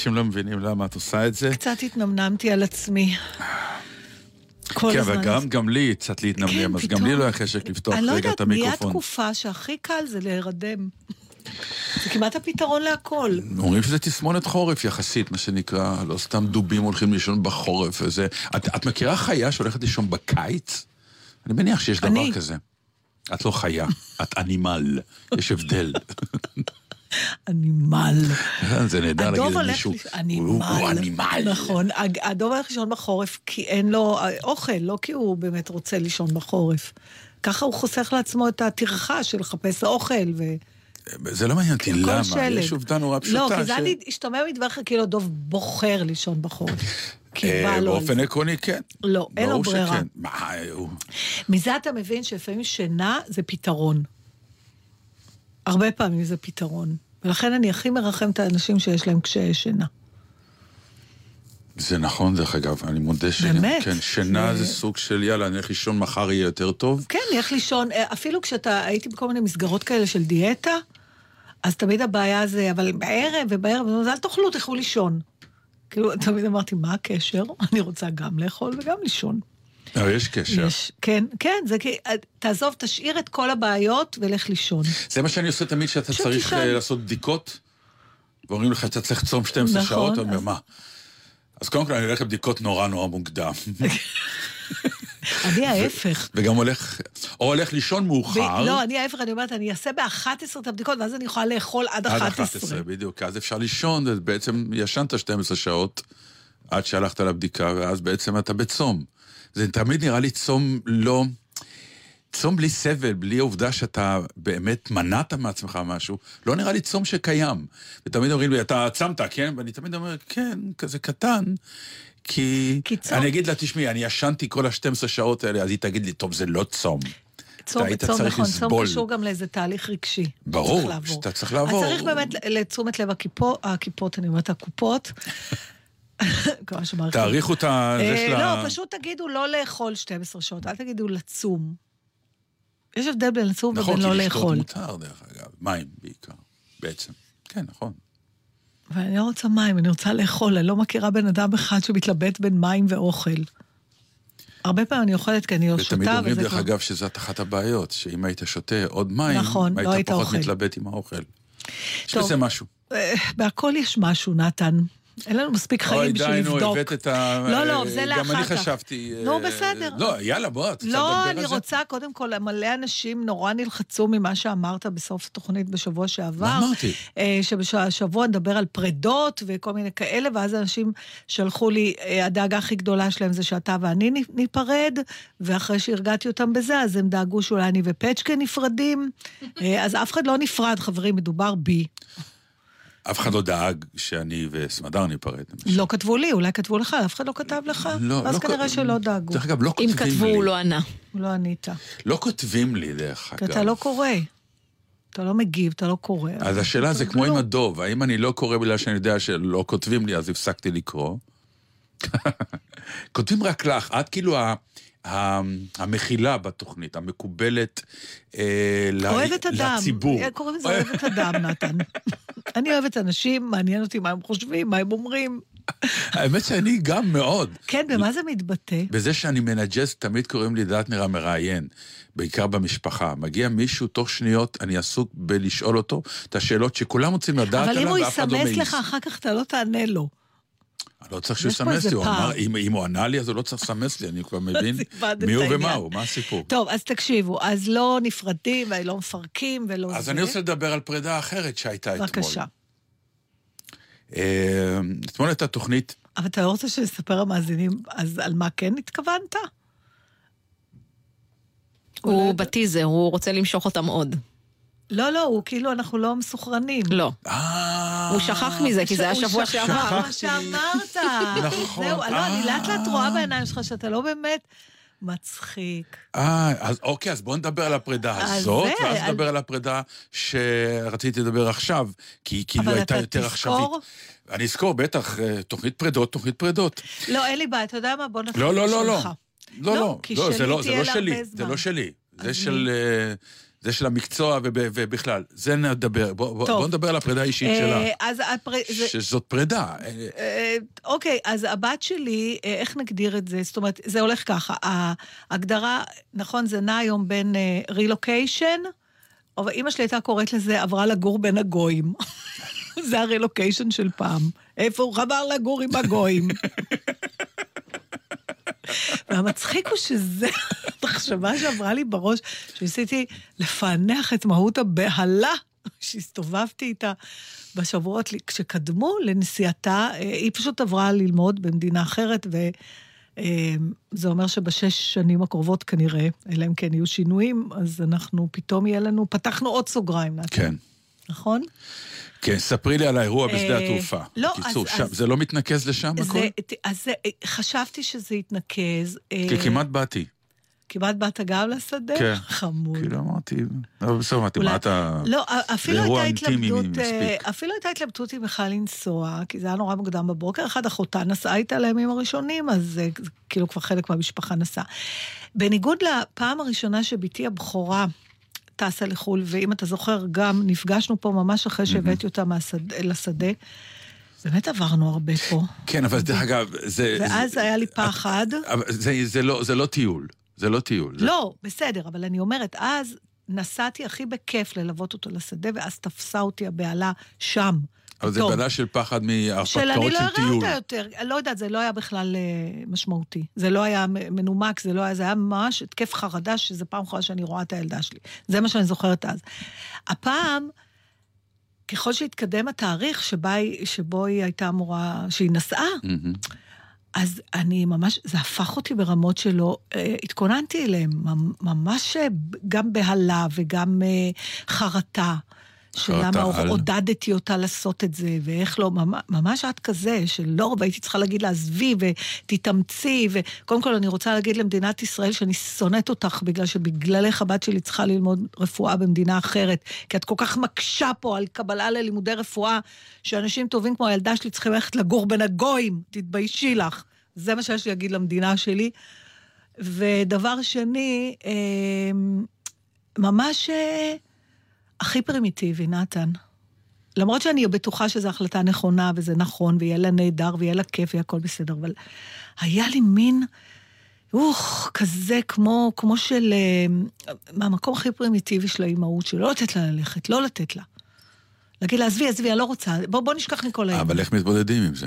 אנשים לא מבינים למה את עושה את זה. קצת התנמנמתי על עצמי. כל כן, הזמן. כן, אבל גם לי קצת להתנמנם, אז גם לי לא היה חשק לפתוח רגע את המיקרופון. אני לא יודעת, נהיה תקופה שהכי קל זה להירדם. זה כמעט הפתרון להכל. אומרים שזה תסמונת חורף יחסית, מה שנקרא, לא סתם דובים הולכים לישון בחורף וזה. את, את מכירה חיה שהולכת לישון בקיץ? אני מניח שיש דבר אני. כזה. את לא חיה, את אנימל, יש הבדל. אנימל. זה נהדר להגיד למישהו, הוא אנימל. נכון, הדוב הולך לישון בחורף כי אין לו אוכל, לא כי הוא באמת רוצה לישון בחורף. ככה הוא חוסך לעצמו את הטרחה של לחפש אוכל ו... זה לא מעניין אותי למה, יש עובדה נורא פשוטה. לא, כי זה היה השתמע מדבריך כאילו דוב בוחר לישון בחורף. אה, באופן עקרוני כן. לא, אין לו ברירה. מזה אתה מבין שלפעמים שינה זה פתרון. הרבה פעמים זה פתרון. ולכן אני הכי מרחמת את האנשים שיש להם קשיי שינה. זה נכון, דרך אגב, אני מודה ש... באמת? כן, שינה זה... זה סוג של יאללה, אני הולך לישון, מחר יהיה יותר טוב. כן, אני הולך לישון, אה, אפילו כשאתה, הייתי בכל מיני מסגרות כאלה של דיאטה, אז תמיד הבעיה זה, אבל בערב ובערב, אז אל תאכלו, תלכו לישון. כאילו, תמיד אמרתי, מה הקשר? אני רוצה גם לאכול וגם לישון. לא, יש קשר. יש, כן, כן, זה כי, תעזוב, תשאיר את כל הבעיות ולך לישון. זה מה שאני עושה תמיד כשאתה צריך תישן. אה, לעשות בדיקות, ואומרים לך, אתה צריך לצום 12 נכון, שעות, אתה אומר, מה? אז קודם כל אני הולך לבדיקות נורא נורא מוקדם. אני ההפך. וגם הולך, או הולך לישון מאוחר. לא, אני ההפך, אני אומרת, אני אעשה ב-11 את הבדיקות, ואז אני יכולה לאכול עד 11. עד 11, בדיוק. אז אפשר לישון, בעצם ישנת 12 שעות עד שהלכת לבדיקה, ואז בעצם אתה בצום. זה תמיד נראה לי צום לא... צום בלי סבל, בלי העובדה שאתה באמת מנעת מעצמך משהו, לא נראה לי צום שקיים. ותמיד אומרים לי, אתה צמת, כן? ואני תמיד אומר, כן, כזה קטן, כי... כי צום... אני אגיד לה, תשמעי, אני ישנתי כל ה-12 שעות האלה, אז היא תגיד לי, טוב, זה לא צום. צום, צום נכון, צום קשור גם לאיזה תהליך רגשי. ברור, שאתה צריך לעבור. אז צריך באמת לתשומת לב הכיפות, הכיפות, אני אומרת, הקופות. תאריכו את ה... אה, לא, פשוט תגידו לא לאכול 12 שעות, אל תגידו לצום. יש הבדל בין לצום ובין לא לאכול. נכון, כי לשתות מותר, דרך אגב. מים בעיקר, בעצם. כן, נכון. אבל אני לא רוצה מים, אני רוצה לאכול. אני לא מכירה בן אדם אחד שמתלבט בין מים ואוכל. הרבה פעמים אני אוכלת כי אני לא שותה, וזה. ותמיד אומרים, דרך אגב, שזאת אחת הבעיות, שאם היית שותה עוד מים, נכון, לא היית פחות מתלבט עם האוכל. יש בזה משהו. אה, בהכל יש משהו, נתן. אין לנו מספיק חיים בשביל לבדוק. אוי, די, נו, הבאת את ה... לא, לא, זה לאחר כך. גם אני חשבתי... נו, בסדר. לא, יאללה, בוא, את לא, אני רוצה, קודם כל, מלא אנשים נורא נלחצו ממה שאמרת בסוף התוכנית בשבוע שעבר. מה אמרתי? אה, שבשבוע נדבר על פרדות וכל מיני כאלה, ואז אנשים שלחו לי, אה, הדאגה הכי גדולה שלהם זה שאתה ואני ניפרד, ואחרי שהרגעתי אותם בזה, אז הם דאגו שאולי אני ופצ'קה נפרדים. אה, אז אף אחד לא נפרד, חברים, מדובר בי. אף אחד לא דאג שאני וסמדר ניפרד. לא כתבו לי, אולי כתבו לך, אף אחד לא כתב לך? לא, אז לא כנראה שלא דאגו. דרך אגב, לא כותבים לי. אם כתבו, הוא לא ענה. לא ענית. לא כותבים לי, דרך אגב. אתה לא קורא. אתה לא מגיב, אתה לא קורא. אז השאלה זה כמו עם הדוב, האם אני לא קורא בגלל שאני יודע שלא כותבים לי, אז הפסקתי לקרוא? כותבים רק לך, את כאילו המכילה בתוכנית, המקובלת אה, אוהבת אדם. לציבור. אה, קוראים לזה אוהבת אדם, נתן. אני אוהבת אנשים, מעניין אותי מה הם חושבים, מה הם אומרים. האמת שאני גם מאוד. כן, במה זה מתבטא? בזה שאני מנג'ס, תמיד קוראים לי דטנר המראיין, בעיקר במשפחה. מגיע מישהו, תוך שניות, אני עסוק בלשאול אותו את השאלות שכולם רוצים לדעת אבל אם עליו, הוא ואף אחד לא יסמס מעז. לך, אחר כך אתה לא תענה לו. אני לא צריך שהוא יש פה יסמס איזה לי, הוא. אמר, אם, אם הוא ענה לי, אז הוא לא צריך לסמס לי, אני כבר מבין מי הוא ומה. הוא, מה הסיפור. טוב, אז תקשיבו, אז לא נפרדים ולא מפרקים ולא זה. אז אני רוצה לדבר על פרידה אחרת שהייתה אתמול. בבקשה. אה, אתמול הייתה תוכנית, אבל אתה לא רוצה שנספר למאזינים, אז על מה כן התכוונת? הוא בטיזר, הוא רוצה למשוך אותם עוד. לא, לא, הוא כאילו, אנחנו לא מסוכרנים. לא. אה... הוא שכח מזה, כי זה היה הוא שבוע שכח שעבר. מה שאמרת. נכון. זהו, לא, אני לאט לאט אה. רואה בעיניים שלך שאתה לא באמת מצחיק. אה, אז אוקיי, אז בואו נדבר על הפרידה אז הזאת, זה, ואז על- נדבר על הפרידה שרציתי לדבר עכשיו, כי היא כאילו אבל הייתה אתה יותר עכשווית. תזכור? אני אזכור, בטח, אה, תוכנית פרידות, תוכנית פרידות. לא, אין לי בעיה, אתה יודע מה? בוא נתחיל לא, לא, לא, לא. לא, לא, לא, לא, זה לא, זה לא שלי, זה. לא שלי. זה אז של... זה של המקצוע וב- ובכלל. זה נדבר. בוא- בוא נדבר על הפרידה האישית אה, שלה. אז הפר... שזאת פרידה. אה, אה, אוקיי, אז הבת שלי, איך נגדיר את זה? זאת אומרת, זה הולך ככה, ההגדרה, נכון, זה נע היום בין רילוקיישן, אבל אימא שלי הייתה קוראת לזה עברה לגור בין הגויים. זה הרילוקיישן של פעם. איפה הוא חבר לגור עם הגויים? והמצחיק הוא שזה המחשבה שעברה לי בראש, שניסיתי לפענח את מהות הבהלה שהסתובבתי איתה בשבועות שקדמו לנסיעתה. אה, היא פשוט עברה ללמוד במדינה אחרת, וזה אומר שבשש שנים הקרובות כנראה, אלא אם כן יהיו שינויים, אז אנחנו, פתאום יהיה לנו, פתחנו עוד סוגריים. כן. נכון? כן, ספרי לי על האירוע בשדה אה, התעופה. לא, בקיצור, אז- אז- זה לא מתנקז לשם הכל? זה, אז זה, חשבתי שזה יתנקז. אה, כי כמעט באתי. כמעט באת גם לשדה? כן. חמוד. כאילו אמרתי, אבל בסדר, אמרתי, מה אתה... לא, אפילו הייתה התלבטות, אה. אפילו הייתה התלבטות אם בכלל לנסוע, כי זה היה נורא מוקדם בבוקר. אחד אחותה נסעה איתה לימים הראשונים, אז כאילו כבר חלק מהמשפחה נסע. בניגוד לפעם הראשונה שבתי הבכורה טסה לחו"ל, ואם אתה זוכר, גם נפגשנו פה ממש אחרי שהבאתי אותה מהשדה- לשדה, באמת עברנו הרבה פה. כן, אבל דרך אגב, זה... ואז זה- היה לי פחד. אבל זה- זה לא- זה לא טיול. זה לא טיול. זה- לא, בסדר, אבל אני אומרת, אז נסעתי הכי בכיף ללוות אותו לשדה, ואז תפסה אותי הבהלה שם. אבל זה. בעלה של פחד של אני מהרפתקאות לא של אראה טיול. אותה יותר. אני לא יודעת, זה לא היה בכלל אה, משמעותי. זה לא היה מנומק, זה לא היה, זה היה ממש התקף חרדה, שזה פעם אחרונה שאני רואה את הילדה שלי. זה מה שאני זוכרת אז. הפעם, ככל שהתקדם התאריך שבה, היא- שבו היא הייתה אמורה, שהיא נסעה, מהמם. אז אני ממש, זה הפך אותי ברמות שלא אה, התכוננתי אליהם, ממ- ממש אה, גם בהלה וגם אה, חרטה. שלמה על? עודדתי אותה לעשות את זה, ואיך לא, ממ- ממש עד כזה, שלא, והייתי צריכה להגיד לה, עזבי ותתאמצי, וקודם כל אני רוצה להגיד למדינת ישראל שאני שונאת אותך, בגלל שבגללך הבת שלי צריכה ללמוד רפואה במדינה אחרת, כי את כל כך מקשה פה על קבלה ללימודי רפואה, שאנשים טובים כמו הילדה שלי צריכים ללכת לגור בין הגויים, תתביישי לך. זה מה שיש לי להגיד למדינה שלי. ודבר שני, אה, ממש אה, הכי פרימיטיבי, נתן. למרות שאני בטוחה שזו החלטה נכונה, וזה נכון, ויהיה לה נהדר, ויהיה לה כיף, והכל בסדר, אבל היה לי מין, אוח, כזה כמו, כמו של... אה, מהמקום הכי פרימיטיבי של האימהות, של לא לתת לה ללכת, לא לתת לה. להגיד לה, עזבי, עזבי, אני לא רוצה, בוא, בוא נשכח מכל היום. אבל איך מתמודדים עם זה?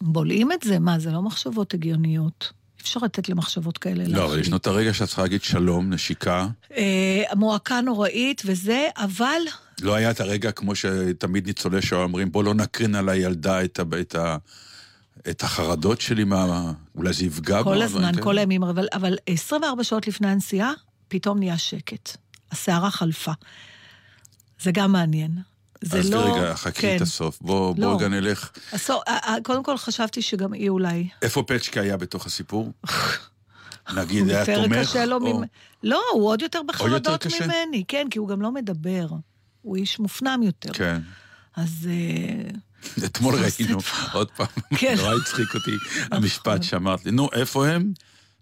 בולעים את זה? מה, זה לא מחשבות הגיוניות. אפשר לתת למחשבות כאלה לא, אבל ישנו את הרגע שאת צריכה להגיד שלום, נשיקה. אה, מועקה נוראית וזה, אבל לא היה את הרגע כמו שתמיד ניצולי שואה אומרים, בוא לא נקרין על הילדה את, ה, את, ה, את החרדות שלי, מה, אולי זה יפגע בו. כל הזמן. כל הימים, אבל, אבל 24 שעות לפני הנסיעה, פתאום נהיה שקט. הסערה חלפה. זה גם מעניין. זה אז לא... רגע, חכי כן. את הסוף. בוא, לא. בוא רגע נלך. הסוף, קודם כל חשבתי שגם היא אולי... איפה פצ'קה היה בתוך הסיפור? נגיד, היה יותר תומך? קשה לו או- ממ... לא, הוא עוד יותר בחרדות קשה? ממני, כן, כי הוא גם לא מדבר. הוא איש מופנם יותר. כן. אז... אה, אתמול עושה ראינו. עוד פעם, כן. נורא הצחיק אותי המשפט שאמרת לי, נו, איפה הם?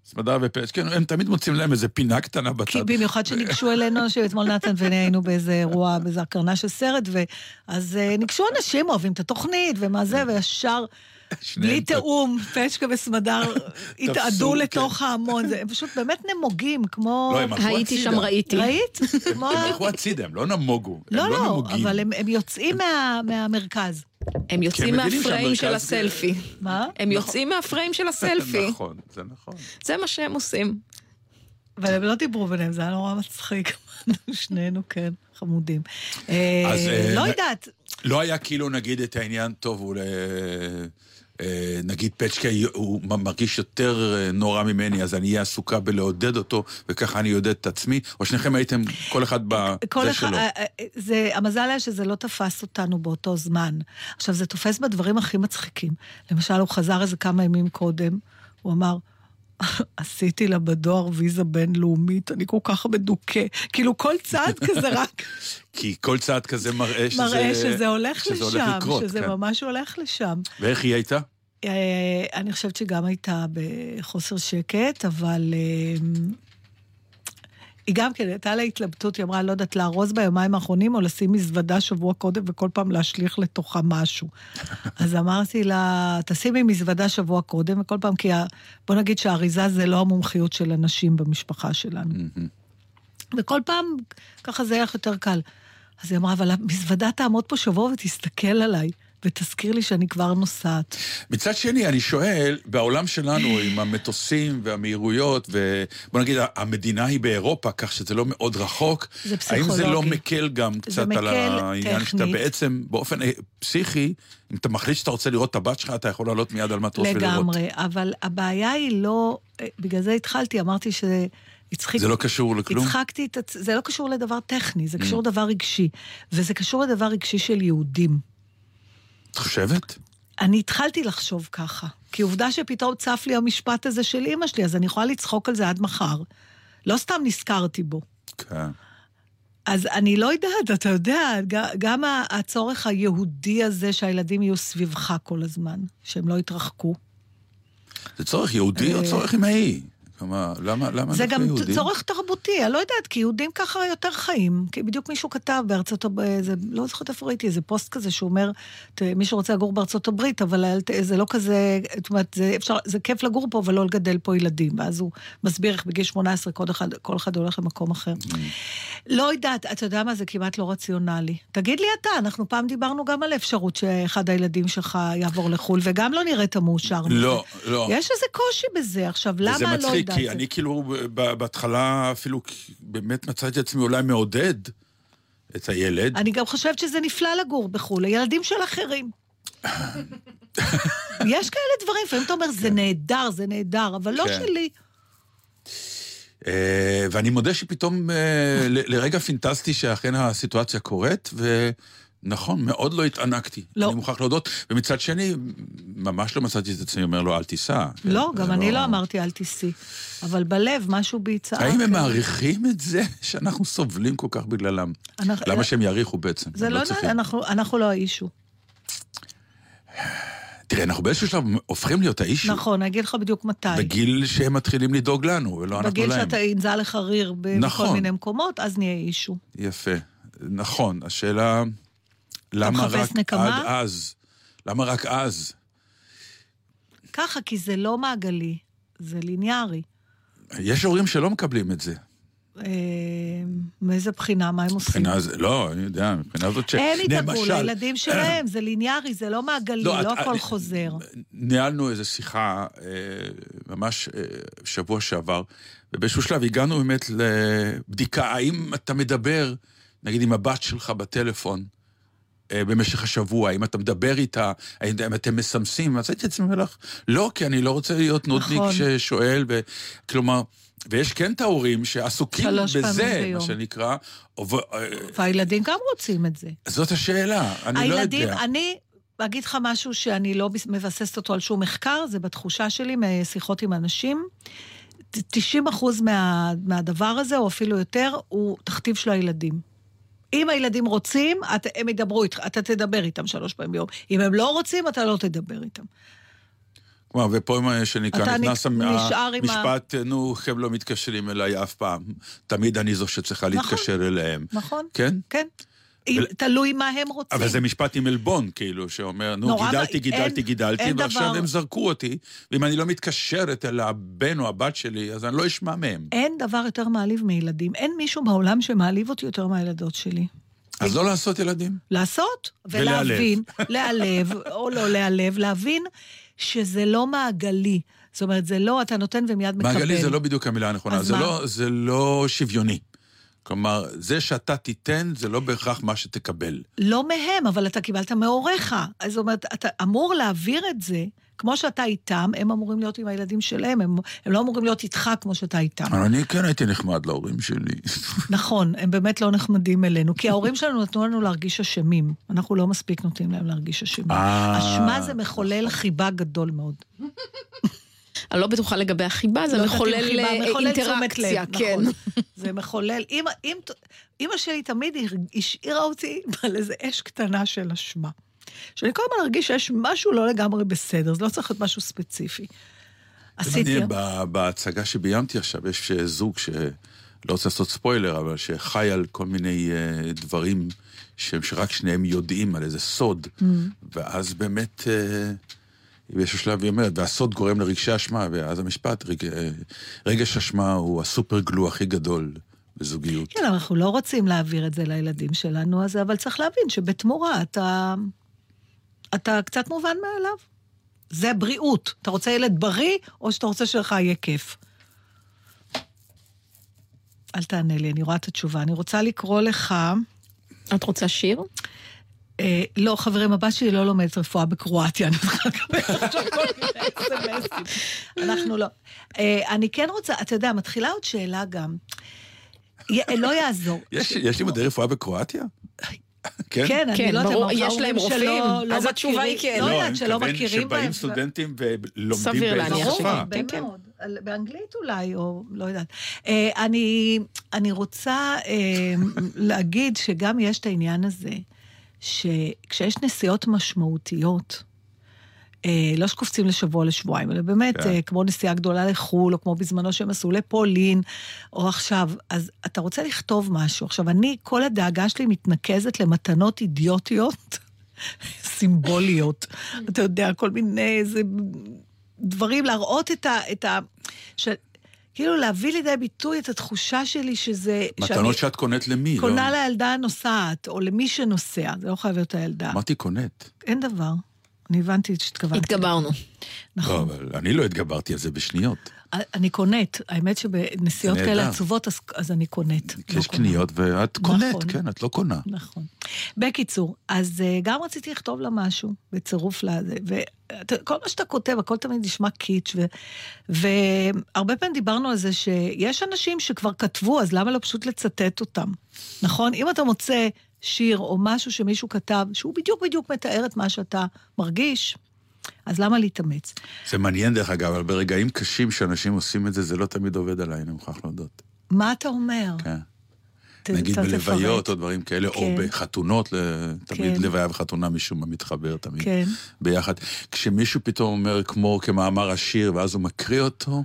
סמדר ופצ', כן, הם תמיד מוצאים להם איזה פינה קטנה כי בצד. במיוחד שניגשו אלינו אנשים, אתמול נתן ואני היינו באיזה אירוע, באיזה הקרנה של סרט, ואז אה, ניגשו אנשים, אוהבים את התוכנית, ומה זה, וישר שניהם בלי תיאום, פצ'קה וסמדר התאדו לתוך כן. ההמון, הם פשוט באמת נמוגים, כמו... לא, הם הלכו הייתי. שם, ראיתי. ראית? הם הלכו הצידה, הם לא נמוגו. הם לא, לא, נמוגים. אבל הם יוצאים מה- מהמרכז. הם יוצאים הם מבינים מהפריים של שהמרכז- הסלפי. מה? הם יוצאים מהפריים של הסלפי. נכון, זה נכון. זה מה שהם עושים. אבל הם לא דיברו ביניהם, זה היה נורא מצחיק. שנינו, כן, חמודים. אה, אה, לא יודעת, לא היה כאילו, נגיד, את העניין, טוב, הוא... אה, נגיד פצ'קה הוא מרגיש יותר אה, נורא ממני, אז אני אהיה עסוקה בלעודד אותו, וככה אני אעודד את עצמי, או שניכם הייתם כל אחד כל בזה שלו. אה, אה, זה, המזל היה שזה לא תפס אותנו באותו זמן. עכשיו, זה תופס בדברים הכי מצחיקים. למשל, הוא חזר איזה כמה ימים קודם, הוא אמר, עשיתי לה בדואר ויזה בינלאומית, אני כל כך מדוכא. כאילו, כל צעד כזה רק כי כל צעד כזה מראה שזה... מראה שזה הולך שזה לשם, הולך לקרות, שזה כן. ממש הולך לשם. ואיך היא הייתה? אה, אני חושבת שגם הייתה בחוסר שקט, אבל אה, היא גם כן, הייתה לה התלבטות, היא אמרה, לא יודעת, לארוז ביומיים האחרונים או לשים מזוודה שבוע קודם וכל פעם להשליך לתוכה משהו. אז אמרתי לה, תשימי מזוודה שבוע קודם, וכל פעם, כי ה- בוא נגיד שהאריזה זה לא המומחיות של הנשים במשפחה שלנו. וכל פעם, ככה זה היה לך יותר קל. אז היא אמרה, אבל המזוודה תעמוד פה שבוע ותסתכל עליי, ותזכיר לי שאני כבר נוסעת. מצד שני, אני שואל, בעולם שלנו, עם המטוסים והמהירויות, ובוא נגיד, המדינה היא באירופה, כך שזה לא מאוד רחוק, זה האם זה לא פסיכולוגי. מקל גם קצת על מקל העניין שאתה טכנית. בעצם, באופן אה, פסיכי, אם אתה מחליט שאתה רוצה לראות את הבת שלך, אתה יכול לעלות מיד על מטוס ולראות. לגמרי, אבל הבעיה היא לא, בגלל זה התחלתי, אמרתי ש... הצחיק, זה לא קשור לכלום? הצחקתי את. זה לא קשור לדבר טכני, זה קשור לדבר רגשי. וזה קשור לדבר רגשי של יהודים. את חושבת? אני התחלתי לחשוב ככה, כי עובדה שפתאום צף לי המשפט הזה של אימא שלי, אז אני יכולה לצחוק על זה עד מחר. לא סתם נזכרתי בו. כן. אז אני לא יודעת, אתה יודע, גם הצורך היהודי הזה שהילדים יהיו סביבך כל הזמן, שהם לא יתרחקו. זה צורך יהודי או צורך אמהי? כלומר, למה למה זה גם יהודים? צורך תרבותי, אני לא יודעת, כי יהודים ככה יותר חיים. כי בדיוק מישהו כתב בארצות הברית, זה, לא זוכרת איפה ראיתי, איזה פוסט כזה שהוא אומר, ת- מי שרוצה לגור בארצות הברית, אבל זה לא כזה, זאת אומרת, זה, אפשר, זה כיף לגור פה, אבל לא לגדל פה ילדים. ואז הוא מסביר איך בגיל 18 כל אחד, כל אחד הולך למקום אחר. Mm. לא יודעת, אתה יודע מה, זה כמעט לא רציונלי. תגיד לי אתה, אנחנו פעם דיברנו גם על אפשרות שאחד הילדים שלך יעבור לחו"ל, וגם לא נראית מאושר. לא, לא. יש איזה קושי בזה. עכשיו, למה לא מצחיק, יודעת? כי? אני כאילו ב- בהתחלה אפילו באמת מצאתי את עצמי אולי מעודד את הילד. אני גם חושבת שזה נפלא לגור בחו"ל, הילדים של אחרים. יש כאלה דברים, לפעמים אתה אומר, זה נהדר, זה נהדר, אבל לא כן. שלי. אה, ואני מודה שפתאום אה, לרגע פינטזתי שאכן הסיטואציה קורית, ונכון, מאוד לא התענקתי. לא. אני מוכרח להודות. ומצד שני, ממש לא מצאתי את עצמי אומר לו, אל תיסע. לא, כן, גם אני לא אמרתי אל תיסעי. אבל בלב, משהו בי צעק. האם הם מעריכים את זה שאנחנו סובלים כל כך בגללם? אנחנו- למה שהם יעריכו בעצם? זה לא, צריכים. אנחנו, אנחנו לא האישו. תראה, אנחנו באיזשהו שלב הופכים להיות האישו. נכון, אני אגיד לך בדיוק מתי. בגיל שהם מתחילים לדאוג לנו, ולא אנחנו בגיל להם. שאתה ינזל לך ריר בכל נכון. מיני מקומות, אז נהיה אישו. יפה. נכון, השאלה, למה רק נקמה? עד אז? למה רק אז? ככה, כי זה לא מעגלי, זה ליניארי. יש הורים שלא מקבלים את זה. אה, מאיזה בחינה, מה הם עושים? מבחינה זה, לא, אני יודע, מבחינה זאת ש... הם ידאגו לילדים שלהם, זה ליניארי, זה לא מעגלי, לא, לא הכל אני- חוזר. ניהלנו איזו שיחה אה, ממש אה, שבוע שעבר, ובאיזשהו שלב הגענו באמת לבדיקה, האם אתה מדבר, נגיד, עם הבת שלך בטלפון, במשך השבוע, האם אתה מדבר איתה, האם אתם מסמסים, אז הייתי עצמי לך, לא, כי אני לא רוצה להיות נודניק נכון. ששואל, ו... כלומר, ויש כן את ההורים שעסוקים בזה, ביום. מה שנקרא, ו... אה, והילדים גם רוצים את זה. זאת השאלה, אני לא הילדים, יודע. אני אגיד לך משהו שאני לא מבססת אותו על שום מחקר, זה בתחושה שלי משיחות עם אנשים. 90 אחוז מה, מהדבר הזה, או אפילו יותר, הוא תכתיב של הילדים. אם הילדים רוצים, את, הם ידברו איתך, אתה תדבר איתם שלוש פעמים ביום. אם הם לא רוצים, אתה לא תדבר איתם. כלומר, ופה מה שנקרא, נכנס המ- נשאר עם ה- המשפט, נו, הם לא מתקשרים אליי אף פעם. תמיד אני זו שצריכה נכון. להתקשר אליהם. נכון? כן? כן. תלוי מה הם רוצים. אבל זה משפט עם עלבון, כאילו, שאומר, נו, גידלתי, גידלתי, גידלתי, ועכשיו הם זרקו אותי, ואם אני לא מתקשרת אל הבן או הבת שלי, אז אני לא אשמע מהם. אין דבר יותר מעליב מילדים. אין מישהו בעולם שמעליב אותי יותר מהילדות שלי. אז לא לעשות ילדים. לעשות. ולהבין, להיעלב או לא להיעלב, להבין שזה לא מעגלי. זאת אומרת, זה לא אתה נותן ומיד מקבל. מעגלי זה לא בדיוק המילה הנכונה, זה? לא, זה לא שוויוני. כלומר, זה שאתה תיתן, זה לא בהכרח מה שתקבל. לא מהם, אבל אתה קיבלת מהוריך. זאת אומרת, אתה אמור להעביר את זה, כמו שאתה איתם, הם אמורים להיות עם הילדים שלהם, הם, הם לא אמורים להיות איתך כמו שאתה איתם. אבל אני כן הייתי נחמד להורים שלי. נכון, הם באמת לא נחמדים אלינו, כי ההורים שלנו נתנו לנו להרגיש אשמים. אנחנו לא מספיק נותנים להם להרגיש אשמים. אה. אשמה זה מחולל חיבה גדול מאוד. אני לא בטוחה לגבי החיבה, זה לא מחולל חיבה, אה, מחולל תשומת לב, אינטראקציה, כן. נכון. זה מחולל. אמא שלי תמיד השאירה אותי על איזה אש קטנה של אשמה. שאני כל הזמן ארגיש שיש משהו לא לגמרי בסדר, זה לא צריך להיות משהו ספציפי. עשיתי... בהצגה שביימתי עכשיו, יש זוג שלא רוצה לעשות ספוילר, אבל שחי על כל מיני אה, דברים שהם שרק שניהם יודעים על איזה סוד, Mm. ואז באמת, אה, באיזשהו שלב היא אומרת, והסוד גורם לרגשי אשמה, ואז המשפט, רג, אה, רגש אשמה הוא הסופר גלו הכי גדול בזוגיות. כן, אבל אנחנו לא רוצים להעביר את זה לילדים שלנו, אז, אבל צריך להבין שבתמורה אתה, אתה קצת מובן מאליו. זה בריאות. אתה רוצה ילד בריא, או שאתה רוצה שלך יהיה כיף? אל תענה לי, אני רואה את התשובה. אני רוצה לקרוא לך... את רוצה שיר? אה, לא, חברים, הבת שלי לא לומדת רפואה בקרואטיה, אני צריכה לקבל עכשיו כל מיני אס.אם.אסים. אנחנו לא. אה, אני כן רוצה, אתה יודע, מתחילה עוד שאלה גם. לא יעזור. יש, יש לימודי רפואה בקרואטיה? כן? כן, אני כן, לא יודעת, ברור, יש להם שלא- רופאים, לא אז התשובה היא כן. לא אני יודעת, שלא מתכוון מכירים שבאים בהם. סטודנטים ולומדים סביר באיזה להניח ברור, שפה. כן, כן. מאוד. על- באנגלית אולי, או לא יודעת. אה, אני, אני רוצה להגיד שגם יש את העניין הזה, שכשיש נסיעות משמעותיות, אה, לא שקופצים לשבוע לשבועיים, אלא באמת, כן. אה, כמו נסיעה גדולה לחו"ל, או כמו בזמנו שהם עשו לפולין, או עכשיו, אז אתה רוצה לכתוב משהו. עכשיו, אני, כל הדאגה שלי מתנקזת למתנות אידיוטיות, סימבוליות. אתה יודע, כל מיני איזה דברים, להראות את ה... את ה ש... כאילו להביא לידי ביטוי את התחושה שלי שזה... מתנות שאת קונת למי? קונה לא? לילדה הנוסעת, או למי שנוסע, זה לא חייב להיות הילדה. אמרתי קונת. אין דבר. אני הבנתי שהתכוונתי. התגברנו. נכון. לא, אבל אני לא התגברתי על זה בשניות. אני קונאת. האמת שבנסיעות כאלה. עצובות, אז, אז אני קונאת. לא יש קונה. קניות ואת קונת, נכון. כן, את לא קונה. נכון. בקיצור, אז אה, גם רציתי לכתוב לה משהו, בצירוף לזה, וכל מה שאתה כותב, הכל תמיד נשמע קיץ', ו, והרבה פעמים דיברנו על זה שיש אנשים שכבר כתבו, אז למה לא פשוט לצטט אותם? נכון? אם אתה מוצא שיר או משהו שמישהו כתב, שהוא בדיוק בדיוק מתאר את מה שאתה מרגיש, אז למה להתאמץ? זה מעניין דרך אגב, אבל ברגעים קשים שאנשים עושים את זה, זה לא תמיד עובד עליי, אני מוכרח להודות. מה אתה אומר? כן. נגיד בלוויות. או דברים כאלה, או כן. בחתונות, ל- תמיד כן. לוויה וחתונה משום מה מתחבר תמיד. כן. ביחד. כשמישהו פתאום אומר כמו כמאמר השיר, ואז הוא מקריא אותו,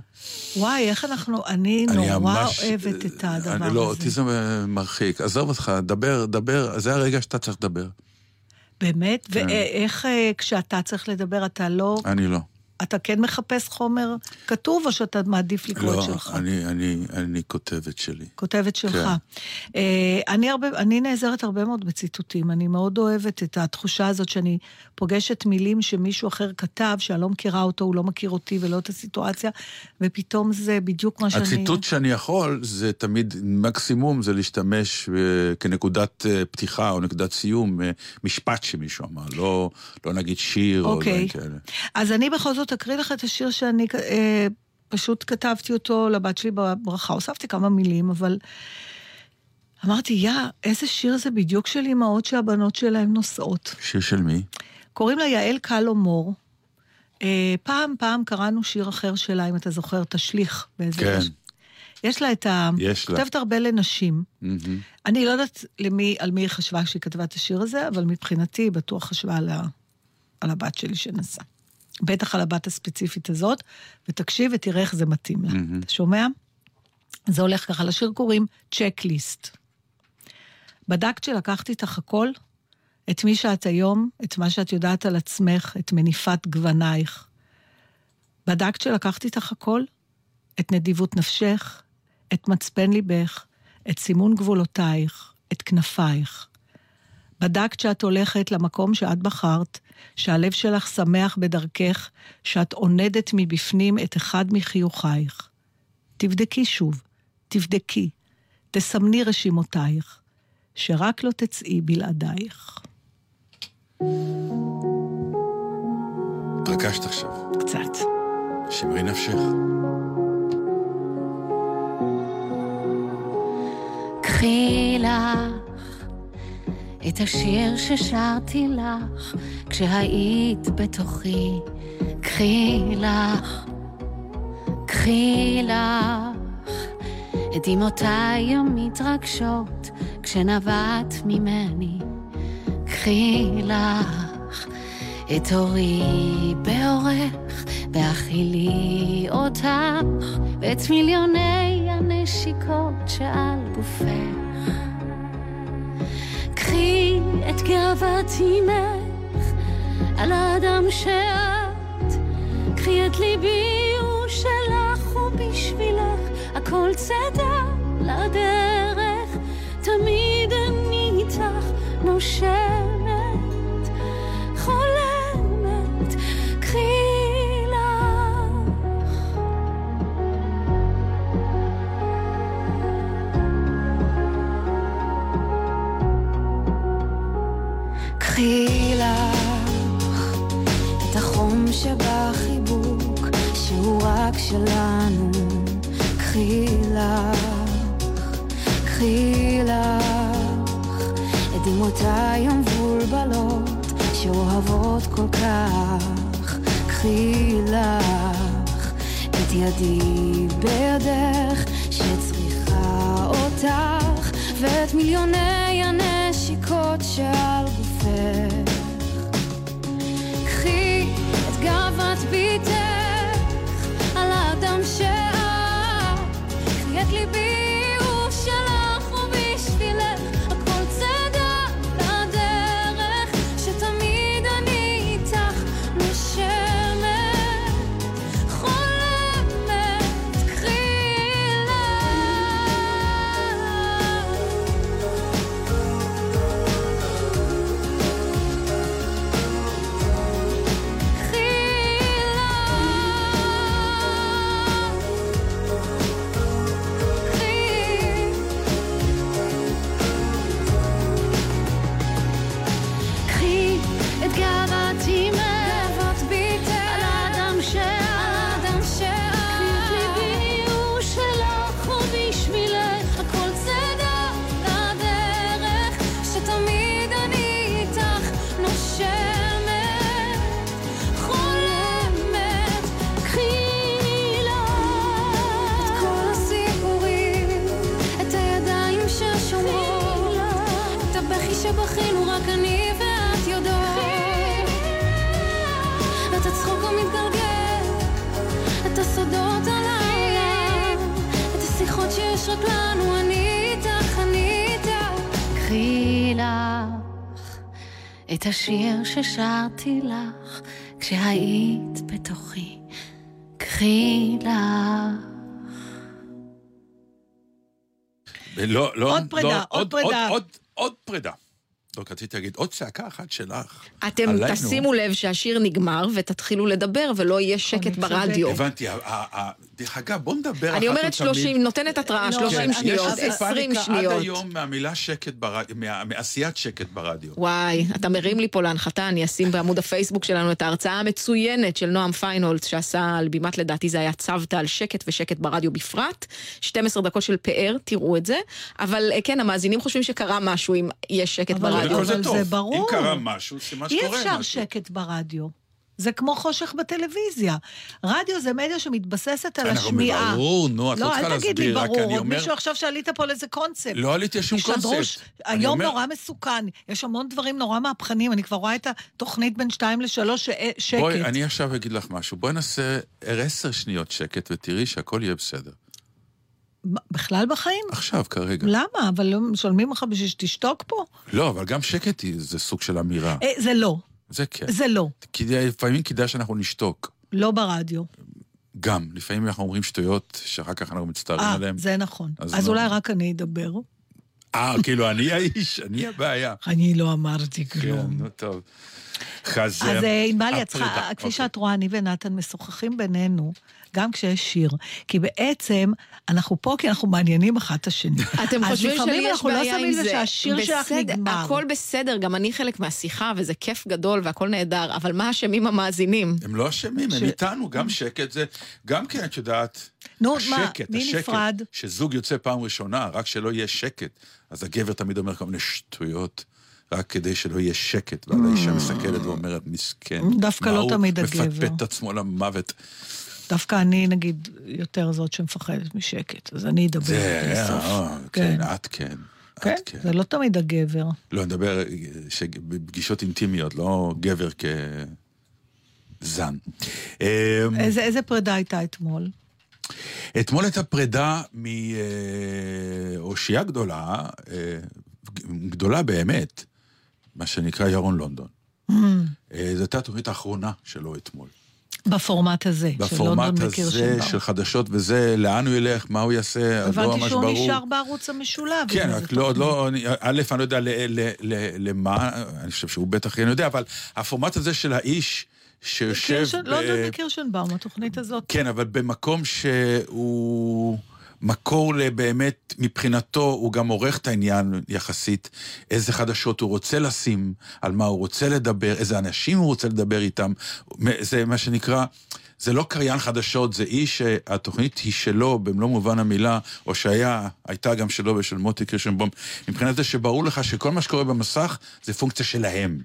וואי, איך אנחנו, אני אני נורא ממש... אוהבת את הדבר אני, הזה. לא, אותי זה מרחיק. עזוב אותך, דבר, דבר, זה הרגע שאתה צריך לדבר. באמת? כן. ואיך אה, כשאתה צריך לדבר, אתה לא... אני לא. אתה כן מחפש חומר כתוב, או שאתה מעדיף לקרוא את לא, שלך? אני, אני, אני כותבת שלי. כותבת שלך. כן. אה, אני, הרבה, אני נעזרת הרבה מאוד בציטוטים. אני מאוד אוהבת את התחושה הזאת שאני פוגשת מילים שמישהו אחר כתב, שאני לא מכירה אותו, הוא לא מכיר אותי ולא את הסיטואציה, ופתאום זה בדיוק מה שאני... הציטוט שאני יכול, זה תמיד, מקסימום זה להשתמש אה, כנקודת אה, פתיחה או נקודת סיום, אה, משפט שמישהו אמר, לא, לא נגיד שיר או אוקיי. דברים כאלה. אז אני בכל זאת אקריא לך את השיר שאני אה, פשוט כתבתי אותו לבת שלי בברכה. הוספתי כמה מילים, אבל אמרתי, יא, איזה שיר זה בדיוק של אימהות שהבנות שלהן נוסעות. שיר של מי? קוראים לה יעל קלו מור. אה, פעם, פעם קראנו שיר אחר שלה, אם אתה זוכר, תשליך. באיזה כן. יש. יש לה את ה... יש לה. כותבת הרבה לנשים. מהמם. אני לא יודעת למי, על מי היא חשבה כשהיא כתבה את השיר הזה, אבל מבחינתי היא בטוח חשבה על, ה, על הבת שלי שנסעה. בטח על הבת הספציפית הזאת, ותקשיב ותראה איך זה מתאים לה. מהמם. אתה שומע? זה הולך ככה, לשיר קוראים צ'קליסט. בדקת שלקחת איתך הכל? את מי שאת היום, את מה שאת יודעת על עצמך, את מניפת גוונייך. בדקת שלקחת איתך הכל? את נדיבות נפשך, את מצפן ליבך, את סימון גבולותייך, את כנפייך. בדקת שאת הולכת למקום שאת בחרת, שהלב שלך שמח בדרכך, שאת עונדת מבפנים את אחד מחיוכייך. תבדקי שוב, תבדקי, תסמני רשימותייך, שרק לא תצאי בלעדייך. התרגשת עכשיו. קצת. שמרי נפשך. קחי לך את השיר ששרתי לך כשהיית בתוכי. קחי לך, קחי לך את דמעותיי המתרגשות כשנבעת ממני. קחי לך את אורי באורך, בהכילי אותך, ואת מיליוני הנשיקות שעל גופך. קחי את גאוות אימך על האדם שאת, קחי את ליבי הוא שלך ובשבילך הכל צידה לדרך, תמיד אני איתך. נושמת, שלנו. קחי לך, קחי לך את דמעותיי המבולבלות שאוהבות כל כך. קחי לך את ידי בידך שצריכה אותך ואת מיליוני הנשיקות שעל גופך. קחי את גאוות ביתך קחי ששרתי לך כשהיית בתוכי. קחי לך. לא, לא, עוד פרידה, לא, עוד פרידה. עוד, עוד פרידה. לא, רציתי להגיד, עוד צעקה אחת שלך. אתם עלינו. תשימו לב שהשיר נגמר ותתחילו לדבר ולא יהיה שקט. ברדיו. הבנתי, ה- ה- ה- דרך אגב, בוא נדבר אני אומרת אחת ולתמיד. 30, נותנת התראה, לא, 30 אני- שניות, אני- יש 20 פאניקה שניות. עד היום מהמילה שקט ברדיו, מעשיית שקט ברדיו. וואי, אתה מרים לי פה להנחתה, אני אשים בעמוד הפייסבוק שלנו את ההרצאה המצוינת של נועם פיינולץ, שעשה על בימת, לדעתי זה היה צוותא על שקט ושקט ברדיו בפרט. 12 דקות של פאר, תראו את זה. אבל אה, כן, המאזינים חושבים שקרה משהו אם יש שקט ברדיו. אבל. זה ברור. אם קרה משהו, סימן אי שקורה אפשר משהו. שקט ברדיו. זה כמו חושך בטלוויזיה. רדיו זה מדיה שמתבססת על אנחנו- השמיעה. ברור, נו, את לא לא, צריכה אל תגיד לי להסביר, רק ברור, אני עוד אומר... מישהו עכשיו שעלית פה לאיזה קונספט. לא עליתי על שום קונספט. אני היום אומר- נורא מסוכן, יש המון דברים נורא מהפכניים, אני כבר רואה את התוכנית בין שתיים לשלוש ש- שקט. בואי, אני עכשיו אגיד לך משהו. בואי נעשה עשר שניות שקט ותראי שהכל יהיה בסדר. בכלל בחיים? עכשיו, כרגע. למה? אבל לא משלמים לך בשביל שתשתוק פה? לא, אבל גם שקט זה סוג של אמירה. אה, זה לא, זה כן. זה לא. כדאי- לפעמים כדאי שאנחנו נשתוק. לא ברדיו. גם, לפעמים אנחנו אומרים שטויות שאחר כך אנחנו מצטערים אה, עליהן. זה נכון. אז אז לא. אולי רק אני אדבר. אה, כאילו, אני האיש, אני הבעיה. אני לא אמרתי כן, כלום. נו טוב. אז אה, ענבל, הפרידה, כפי אוקיי. שאת רואה, אני ונתן משוחחים בינינו, גם כשיש שיר. כי בעצם, אנחנו פה כי אנחנו מעניינים אחת את השני. אתם אז חושבים לפעמים שלי יש אנחנו לא בעיה עם שמים זה. לב שהשיר שלך נגמר. הכל בסדר, גם אני חלק מהשיחה, וזה כיף גדול והכל נהדר, אבל מה אשמים המאזינים? הם לא אשמים, הם איתנו, גם שקט זה, גם כן, את יודעת, נו, מה, השקט, מי השקט, נפרד? שזוג יוצא פעם ראשונה, רק שלא יהיה שקט, אז הגבר תמיד אומר כל מיני שטויות, רק כדי שלא יהיה שקט, ואז האישה מסתכלת ואומרת, מסכן. דווקא מה לא הוא תמיד הגבר. מפטפט את עצמו למוות. דווקא אני, נגיד, יותר זאת שמפחדת משקט, אז אני אדבר זה, עד הסוף. אה, כן. כן, את כן. כן, את כן. זה לא תמיד הגבר. לא, אני מדבר בפגישות אינטימיות, לא גבר כזן. אמ, איזה איזה פרידה הייתה אתמול? אתמול הייתה פרידה מאושייה גדולה, אה, גדולה באמת, מה שנקרא ירון לונדון. Mm. אה, זו הייתה התוכנית האחרונה שלו אתמול. בפורמט הזה, של בפורמט לונדון הזה. של חדשות וזה, לאן הוא ילך, מה הוא יעשה, אז לא הבנתי ממש שהוא ברור. נשאר בערוץ המשולב. כן, רק לא, עוד. לא, אני- א', אני לא יודע ל- ל- ל- למה, אני חושב שהוא בטח כן יודע, אבל הפורמט הזה של האיש שיושב... ב- לונדון וקירשנבאום, התוכנית הזאת. כן, אבל במקום שהוא מקור לבאמת, מבחינתו, הוא גם עורך את העניין יחסית, איזה חדשות הוא רוצה לשים, על מה הוא רוצה לדבר, איזה אנשים הוא רוצה לדבר איתם. זה מה שנקרא, זה לא קריין חדשות, זה איש שהתוכנית היא שלו במלוא מובן המילה, או שהיה, הייתה גם שלו ושל מוטי קירשנבום, מבחינת זה שברור לך שכל מה שקורה במסך זה פונקציה שלהם.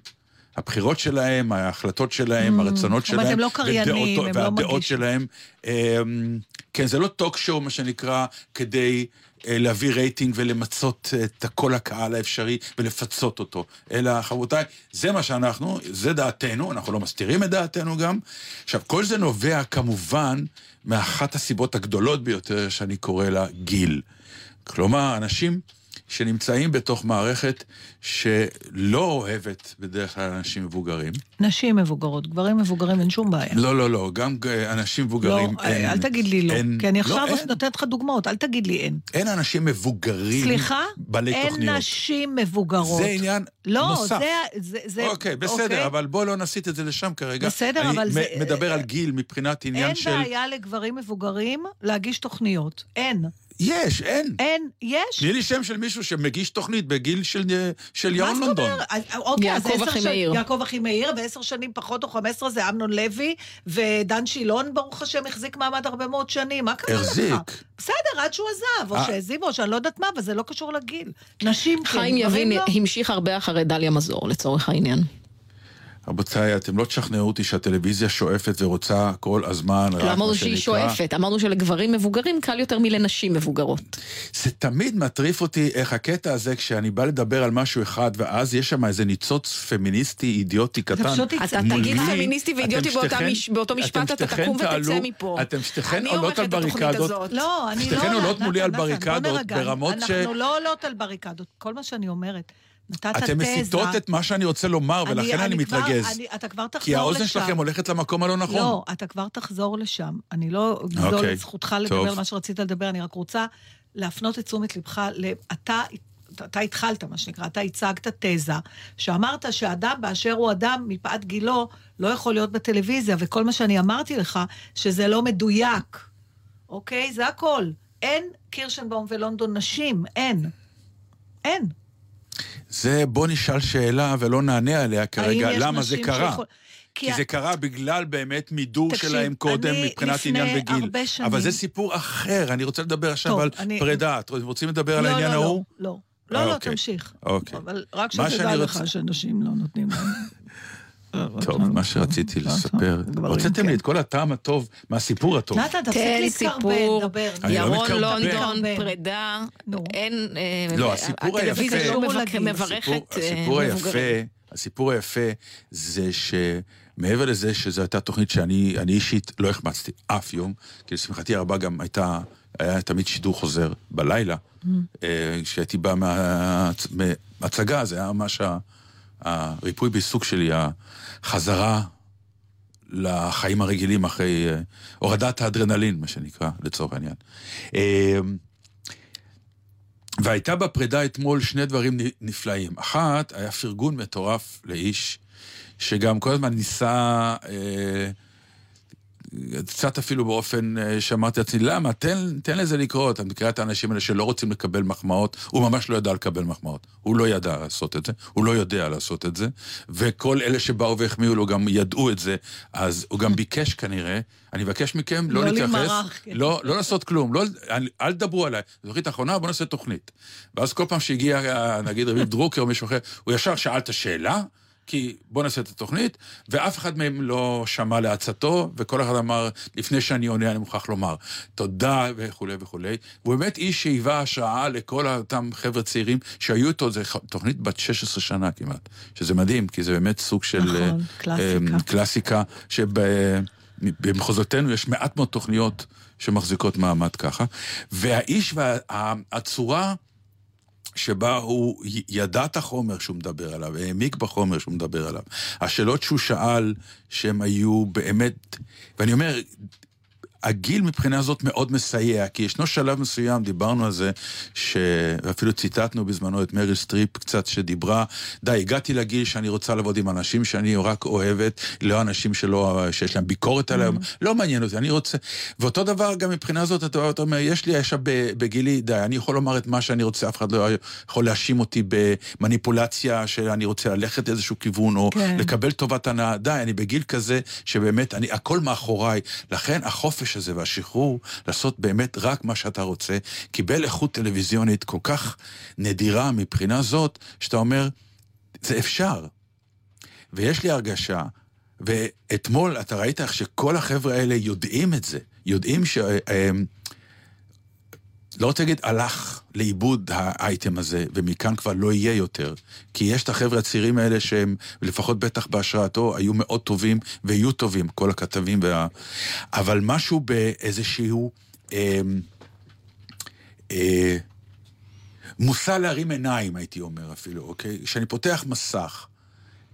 הבחירות שלהם, ההחלטות שלהם, הרצונות Mm, זאת אומרת, שלהם, הם לא קריינים, הם לא והדעות מגישים. שלהם. אמ, כן, זה לא טוק שואו, מה שנקרא, כדי אה, להביא רייטינג ולמצות את כל הקהל האפשרי ולפצות אותו. אלא, חברותיי, זה מה שאנחנו, זה דעתנו, אנחנו לא מסתירים את דעתנו גם. עכשיו, כל זה נובע כמובן מאחת הסיבות הגדולות ביותר שאני קורא לה גיל. כלומר, אנשים שנמצאים בתוך מערכת שלא אוהבת בדרך כלל אנשים מבוגרים. נשים מבוגרות, גברים מבוגרים, אין שום בעיה. לא, לא, לא, גם אה, אנשים לא, מבוגרים אין. אל תגיד לי לא, אין- כי אני לא, עכשיו אין. נותנת לך דוגמאות, אל תגיד לי אין. אין אנשים מבוגרים סליחה? בעלי אין תוכניות. נשים מבוגרות. זה עניין לא, נוסף. זה... זה, זה אוקיי, בסדר, אוקיי? אבל בוא לא נסיט את זה לשם כרגע. בסדר, אני אבל זה- מדבר על גיל מבחינת עניין אין של... בעיה לגברים מבוגרים להגיש תוכניות. אין. יש, אין. אין, יש. תני לי שם של מישהו שמגיש תוכנית בגיל של, של מה ירון זאת לונדון. אומרת? אז, אוקיי, אז יעקב עשר אחימאיר. שנים- יעקב אחימאיר, ועשר שנים פחות או חמש עשרה זה אמנון לוי, ודן שילון, ברוך השם, החזיק מעמד הרבה מאוד שנים. מה קרה לך? החזיק. בסדר, עד שהוא עזב, או אה. שהעזיבו, או שאני לא יודעת מה, אבל זה לא קשור לגיל. נשים כן, חיים יבין לא. המשיך הרבה אחרי דליה מזור, לצורך העניין. רבותיי, אתם לא תשכנעו אותי שהטלוויזיה שואפת ורוצה כל הזמן, רק לא מה אמרנו שהיא שנקרא- שואפת, אמרנו שלגברים מבוגרים קל יותר מלנשים מבוגרות. זה תמיד מטריף אותי איך הקטע הזה, כשאני בא לדבר על משהו אחד, ואז יש שם איזה ניצוץ פמיניסטי אידיוטי קטן. אתה. תגיד פמיניסטי ואידיוטי שתיכן- באותו משפט, אתה שתיכן תקום ותצא מפה. אתם שתיכן אני עולות על עורכת את התוכנית בריקדות. הזאת. לא, אני לא... שתיכן עולות מולי על בריקדות. ברמות ש- אנחנו לא עולות על בריקדות. כל מה שאני אומרת, נתת תזה... אתם מסיטות את מה שאני רוצה לומר, ולכן אני כבר- מתרגז. אני- אתה כבר תחזור לשם. כי האוזן שלכם הולכת למקום הלא נכון. לא, אתה כבר תחזור לשם. אני לא אגזול אוקיי, את זכותך לדבר. על מה שרצית לדבר, אני רק רוצה להפנות את תשומת לבך, אתה... אתה התחלת, מה שנקרא, אתה הצגת תזה, שאמרת שאדם באשר הוא אדם, מפאת גילו, לא יכול להיות בטלוויזיה, וכל מה שאני אמרתי לך, שזה לא מדויק, אוקיי? זה הכל. אין קירשנבאום ולונדון נשים, אין. אין. זה בוא נשאל שאלה ולא נענה עליה כרגע, למה זה קרה. שיכול- כי כי זה קרה בגלל באמת מידור תקשיב, שלהם קודם מבחינת עניין וגיל. שנים- אבל זה סיפור אחר, אני רוצה לדבר עכשיו טוב, על אני- פרידה. אתם רוצים לדבר על לא, העניין לא, לא, ההוא? לא. אה, לא, לא, אוקיי. תמשיך. אוקיי. אבל רק שתדע לך רוצה- שאנשים לא נותנים להם. טוב, מה שרציתי לספר, הוצאתם כן. לי את כל הטעם הטוב מהסיפור הטוב. נתן, תפסיק להתקרבן, דבר. לא ירון מתקרבן. לונדון. פרידה. אין... אה, לא, הסיפור היפה- לא הסיפור- אה, היפה. הסיפור היפה זה שמעבר לזה שזו הייתה תוכנית שאני אני אישית לא החמצתי אף יום, כי לשמחתי הרבה גם הייתה היה תמיד שידור חוזר בלילה. אה, כשהייתי בא מה- מהצגה, זה היה ממש ה- הריפוי בעיסוק שלי, החזרה לחיים הרגילים אחרי אה, הורדת האדרנלין, מה שנקרא, לצורך העניין. אה, והייתה בפרידה אתמול שני דברים נפלאים. אחת, היה פרגון מטורף לאיש, שגם כל הזמן ניסה, אה, קצת אפילו באופן אה, שאמרתי לעצמי, למה? תן, תן לזה לקרות. אתה מכיר את האנשים האלה שלא רוצים לקבל מחמאות, הוא ממש לא ידע לקבל מחמאות. הוא לא ידע לעשות את זה, הוא לא יודע לעשות את זה, וכל אלה שבאו והחמיאו לו גם ידעו את זה, אז הוא גם ביקש כנראה, אני מבקש מכם לא לא להתייחס, כן. לא, לא לעשות כלום, לא, אל, אל תדברו עליי. זוכרית האחרונה, בוא נעשה תוכנית. ואז כל פעם שהגיע, אה, נגיד, רביב דרוקר או מישהו אחר, הוא ישר שאל את השאלה, כי בוא נעשה את התוכנית, ואף אחד מהם לא שמע לעצתו, וכל אחד אמר, לפני שאני עונה, אני מוכרח לומר, תודה וכולי וכולי. והוא באמת איש שהיווה השראה לכל אותם חבר'ה צעירים שהיו איתו, זו תוכנית בת 16 שנה כמעט, שזה מדהים, כי זה באמת סוג של... נכון, אה, קלאסיקה. אה, קלאסיקה, שבמחוזותינו יש מעט מאוד תוכניות שמחזיקות מעמד ככה. והאיש והצורה שבה הוא ידע את החומר שהוא מדבר עליו, העמיק בחומר שהוא מדבר עליו. השאלות שהוא שאל, שהן היו באמת, ואני אומר, הגיל מבחינה זאת מאוד מסייע, כי ישנו שלב מסוים, דיברנו על זה, שאפילו ציטטנו בזמנו את מריל סטריפ קצת, שדיברה, די, הגעתי לגיל שאני רוצה לעבוד עם אנשים שאני רק אוהבת, לא אנשים שלא, שיש להם ביקורת עליהם, לא מעניין אותי, אני רוצה... ואותו דבר גם מבחינה זאת, אתה אתה אומר, יש לי עכשיו בגילי, די, אני יכול לומר את מה שאני רוצה, אף אחד לא יכול להאשים אותי במניפולציה, שאני רוצה ללכת לאיזשהו כיוון, או כן. לקבל טובת הנאה. די, אני בגיל כזה, שבאמת, אני, הכל מאחוריי. לכן החופש הזה והשחרור, לעשות באמת רק מה שאתה רוצה, קיבל איכות טלוויזיונית כל כך נדירה מבחינה זאת, שאתה אומר, זה אפשר. ויש לי הרגשה, ואתמול אתה ראית איך שכל החבר'ה האלה יודעים את זה, יודעים ש... לא רוצה להגיד הלך לאיבוד האייטם הזה, ומכאן כבר לא יהיה יותר. כי יש את החבר'ה הצעירים האלה שהם, לפחות בטח בהשראתו, היו מאוד טובים ויהיו טובים, כל הכתבים וה... אבל משהו באיזשהו... אה, אה, מושא להרים עיניים, הייתי אומר אפילו, אוקיי? כשאני פותח מסך,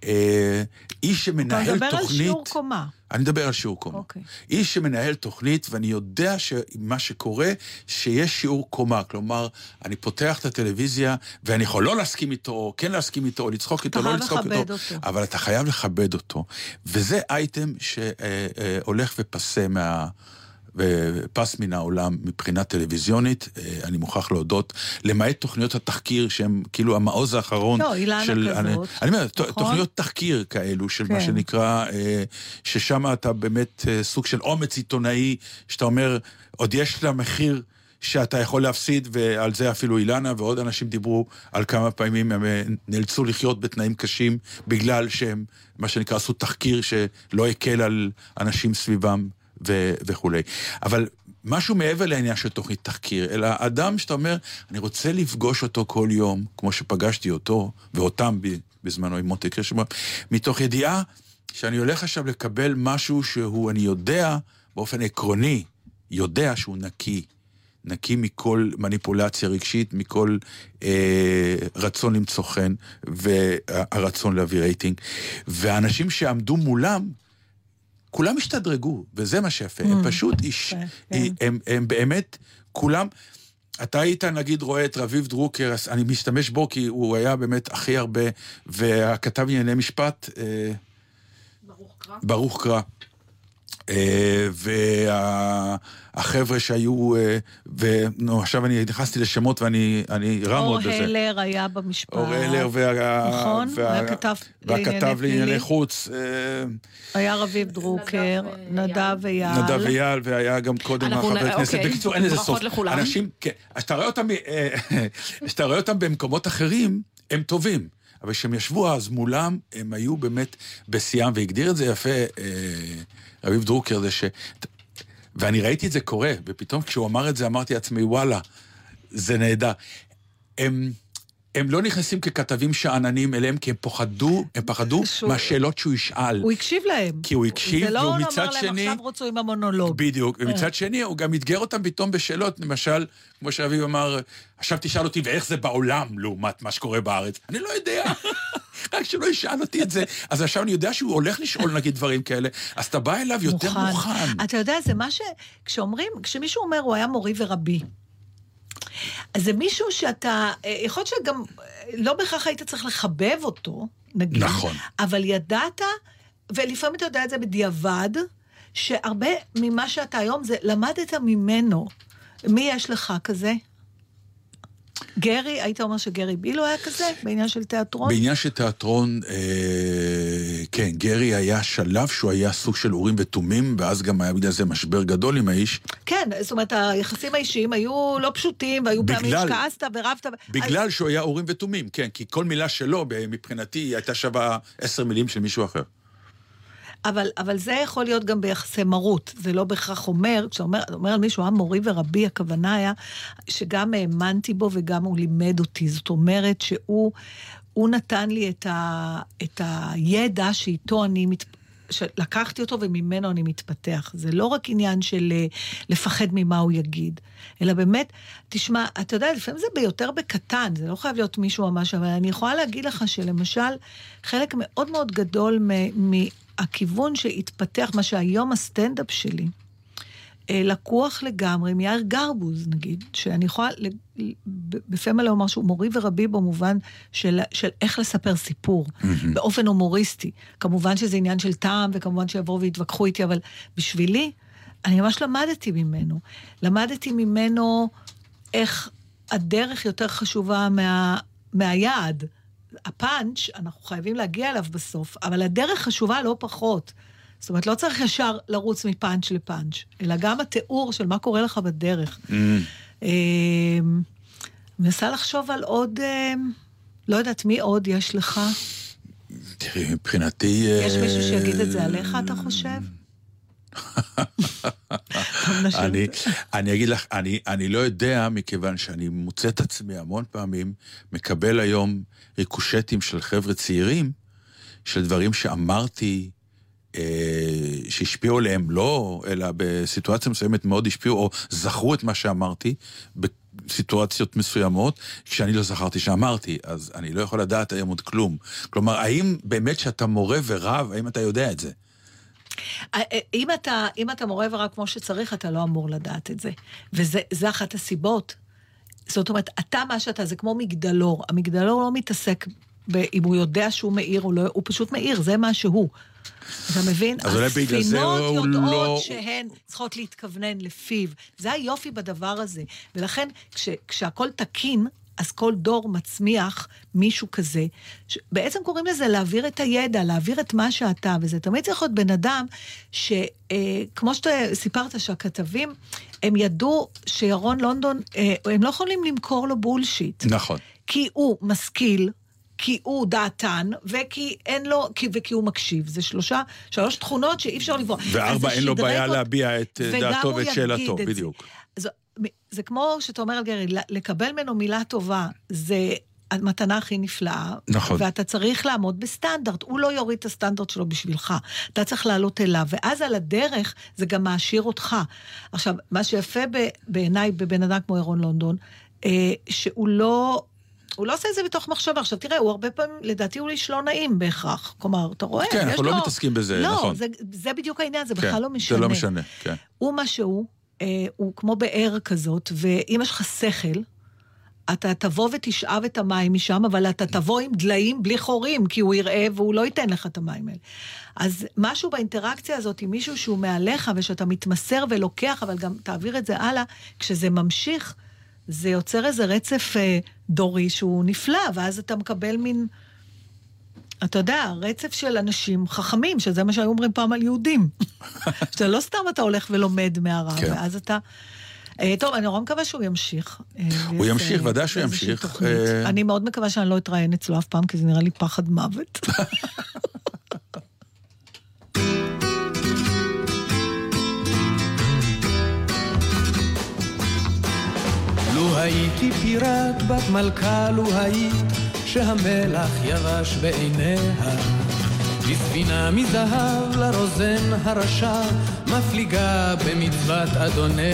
אה, איש אתה שמנהל מדבר תוכנית... על שיעור קומה. אני מדבר על שיעור קומה. אוקיי. איש שמנהל תוכנית, ואני יודע שמה שקורה, שיש שיעור קומה. כלומר, אני פותח את הטלוויזיה, ואני יכול לא להסכים איתו, או כן להסכים איתו, או לצחוק איתו, לא לצחוק איתו. אותו. אבל אתה חייב לכבד אותו. וזה אייטם שהולך ופסה מה... ופס מן העולם מבחינה טלוויזיונית, אה, אני מוכרח להודות, למעט תוכניות התחקיר שהן כאילו המעוז האחרון לא, אילנה של... אני, כזאת, אני אומר, ת- נכון? תוכניות תחקיר כאלו, של מה כן. שנקרא, אה, ששם אתה באמת אה, סוג של אומץ עיתונאי, שאתה אומר, עוד יש לה מחיר שאתה יכול להפסיד, ועל זה אפילו אילנה ועוד אנשים דיברו על כמה פעמים הם נאלצו לחיות בתנאים קשים, בגלל שהם, מה שנקרא, עשו תחקיר שלא הקל על אנשים סביבם ו- וכולי. אבל משהו מעבר לעניין של תוכנית תחקיר, אלא אדם שאתה אומר, אני רוצה לפגוש אותו כל יום, כמו שפגשתי אותו, ואותם בזמנו עם מוטי קרשמן, מתוך ידיעה שאני הולך עכשיו לקבל משהו שהוא, אני יודע, באופן עקרוני, יודע שהוא נקי. נקי מכל מניפולציה רגשית, מכל אה, רצון למצוא חן והרצון להביא רייטינג. והאנשים שעמדו מולם, כולם השתדרגו, וזה מה שיפה. הם פשוט, איש, כן. הם, הם באמת, כולם... אתה היית, נגיד, רואה את רביב דרוקר, אני משתמש בו כי הוא היה באמת הכי הרבה, והכתב לענייני משפט, אה, ברוך קרא. אה, והחבר'ה שהיו, אה, ונו, עכשיו אני נכנסתי לשמות ואני אני רע אור מאוד בזה. הלר היה במשפט. אור הלר וה... נכון, וה- והכתב והכתב לענייני. חוץ, אה, היה רביב דרוקר, נדב נדב אייל. נדב אייל, והיה גם קודם החבר נ- כנסת. אוקיי, בקיצור, אין לזה סוף. אנשים, כן, כשאתה רואה אותם במקומות אחרים, הם טובים. אבל כשהם ישבו אז מולם, הם היו באמת בשיאם, והגדיר את זה יפה אה, רביב דרוקר, זה ש... ואני ראיתי את זה קורה, ופתאום כשהוא אמר את זה, אמרתי לעצמי, וואלה, זה נהדר. הם, הם לא נכנסים ככתבים שאננים אליהם, כי הם פחדו, הם פחדו שהוא- מהשאלות שהוא ישאל. הוא הקשיב להם. כי הוא הקשיב, זה לא והוא הוא מצד אמר להם, שני- עכשיו רוצו עם המונולוג. בדיוק, ומצד שני הוא גם אתגר אותם פתאום בשאלות, למשל, כמו שאביב אמר, עכשיו תשאל אותי ואיך זה בעולם לעומת מה שקורה בארץ. אני לא יודע, רק שלא ישאל אותי את זה. אז עכשיו אני יודע שהוא הולך לשאול נגיד דברים כאלה, אז אתה בא אליו יותר מוכן. אתה יודע, זה מה ש... כשאומרים, כשמישהו אומר, הוא היה מורי ורבי, אז זה מישהו שאתה, אה, יכול להיות שגם אה, לא בהכרח היית צריך לחבב אותו, נגיד. נכון. אבל ידעת, ולפעמים אתה יודע את זה בדיעבד, שהרבה ממה שאתה היום זה למדת ממנו. מי יש לך כזה? גרי, היית אומר שגרי בילו היה כזה, בעניין של תיאטרון? בעניין של תיאטרון, אה, כן, גרי היה שלב שהוא היה סוג של אורים ותומים, ואז גם היה בגלל זה משבר גדול עם האיש, כן, זאת אומרת, היחסים האישיים היו לא פשוטים, והיו פעמים בגלל- שכעסת ורבת. בגלל שהוא היה אורים ותומים, כן, כי כל מילה שלו, מבחינתי, הייתה שווה עשר מילים של מישהו אחר. אבל, אבל זה יכול להיות גם ביחסי מרות. זה לא בהכרח אומר, כשאומר אומר על מישהו, היה מורי ורבי, הכוונה היה שגם האמנתי בו וגם הוא לימד אותי. זאת אומרת שהוא הוא נתן לי את, ה, את הידע שאיתו אני מת... שלקחתי אותו וממנו אני מתפתח. זה לא רק עניין של אה, לפחד ממה הוא יגיד, אלא באמת, תשמע, אתה יודע, לפעמים זה ביותר בקטן, זה לא חייב להיות מישהו ממש, אבל אני יכולה להגיד לך שלמשל, חלק מאוד מאוד גדול מ- מהכיוון שהתפתח, מה שהיום הסטנדאפ שלי, אה, לקוח לגמרי מיאיר גרבוז, נגיד, שאני יכולה בפה מלא לומר שהוא מורי ורבי במובן של, של איך לספר סיפור, באופן הומוריסטי. כמובן שזה עניין של טעם, וכמובן שיבואו ויתווכחו איתי, אבל בשבילי, אני ממש למדתי ממנו. למדתי ממנו איך הדרך יותר חשובה מה, מהיעד. הפאנץ', אנחנו חייבים להגיע אליו בסוף, אבל הדרך חשובה לא פחות. זאת אומרת, לא צריך ישר לרוץ מפאנץ' לפאנץ', אלא גם התיאור של מה קורה לך בדרך. אה, מנסה לחשוב על עוד, אה, לא יודעת, מי עוד יש לך? תראי, מבחינתי... יש אה, מישהו שיגיד את זה עליך, אתה חושב? אני. אני אגיד לך, אני, אני לא יודע, מכיוון שאני מוצא את עצמי המון פעמים, מקבל היום ריקושטים של חבר'ה צעירים, של דברים שאמרתי, אה, שהשפיעו עליהם, לא, אלא בסיטואציה מסוימת מאוד השפיעו, או זכרו את מה שאמרתי, בסיטואציות מסוימות, כשאני לא זכרתי שאמרתי, אז אני לא יכול לדעת היום עוד כלום. כלומר, האם באמת שאתה מורה ורב, האם אתה יודע את זה? אה, אה, אם אתה, אם אתה מורה ורק כמו שצריך, אתה לא אמור לדעת את זה. וזה אחת הסיבות. זאת אומרת, אתה מה שאתה, זה כמו מגדלור. המגדלור לא מתעסק ב, אם הוא יודע שהוא מאיר או לא, הוא פשוט מאיר, זה מה שהוא. אתה מבין? אז אולי בגלל זה הוא הספינות יודעות לא- שהן צריכות להתכוונן לפיו. זה היופי בדבר הזה. ולכן, כש, כשהכול תקין, אז כל דור מצמיח מישהו כזה. ש... בעצם קוראים לזה להעביר את הידע, להעביר את מה שאתה, וזה תמיד צריך להיות בן אדם שכמו שאתה סיפרת שהכתבים, הם ידעו שירון לונדון, אה, הם לא יכולים למכור לו בולשיט. נכון. כי הוא משכיל, כי הוא דעתן, וכי אין לו, כי, וכי הוא מקשיב. זה שלושה, שלוש תכונות שאי אפשר לברוח. וארבע, אין לו בעיה אות- להביע את אה, דעתו ואת שאלתו, את זה. זה כמו שאתה אומר על גרי, לקבל ממנו מילה טובה, זה המתנה הכי נפלאה. נכון. ואתה צריך לעמוד בסטנדרט, הוא לא יוריד את הסטנדרט שלו בשבילך. אתה צריך לעלות אליו, ואז על הדרך זה גם מעשיר אותך. עכשיו, מה שיפה בעיניי בבן אדם כמו ירון לונדון, אה, שהוא לא... הוא לא עושה את זה בתוך מחשבה. עכשיו, תראה, הוא הרבה פעמים, לדעתי הוא איש לא נעים בהכרח. כלומר, אתה רואה, כן, יש אנחנו לו... לא מתעסקים בזה, לא, נכון. זה, זה בדיוק העניין, זה כן, בכלל לא משנה. זה לא משנה, כן. הוא מה שהוא, אה, הוא כמו באר כזאת, ואם יש לך שכל, אתה תבוא ותשאב את המים משם, אבל אתה תבוא עם דליים בלי חורים, כי הוא יראה והוא לא ייתן לך את המים האלה. אז משהו באינטראקציה הזאת עם מישהו שהוא מעליך, ושאתה מתמסר ולוקח, אבל גם תעביר את זה הלאה, כשזה ממשיך, זה יוצר איזה רצף אה, דורי שהוא נפלא, ואז אתה מקבל מין... אתה יודע, רצף של אנשים חכמים, שזה מה שהיו אומרים פעם על יהודים. שאתה לא סתם אתה הולך ולומד מהרב, כן. ואז אתה... אה, טוב, אני נורא מקווה שהוא ימשיך. אה, הוא ימשיך, ודאי שהוא ימשיך. אה, אני מאוד מקווה שאני לא אתראיין אצלו אף פעם, כי זה נראה לי פחד מוות. לו הייתי פיראט בת מלכה, לו היית שהמלח יבש בעיניה. בספינה מזהב לרוזן הרשע, מפליגה במצוות אדוניה.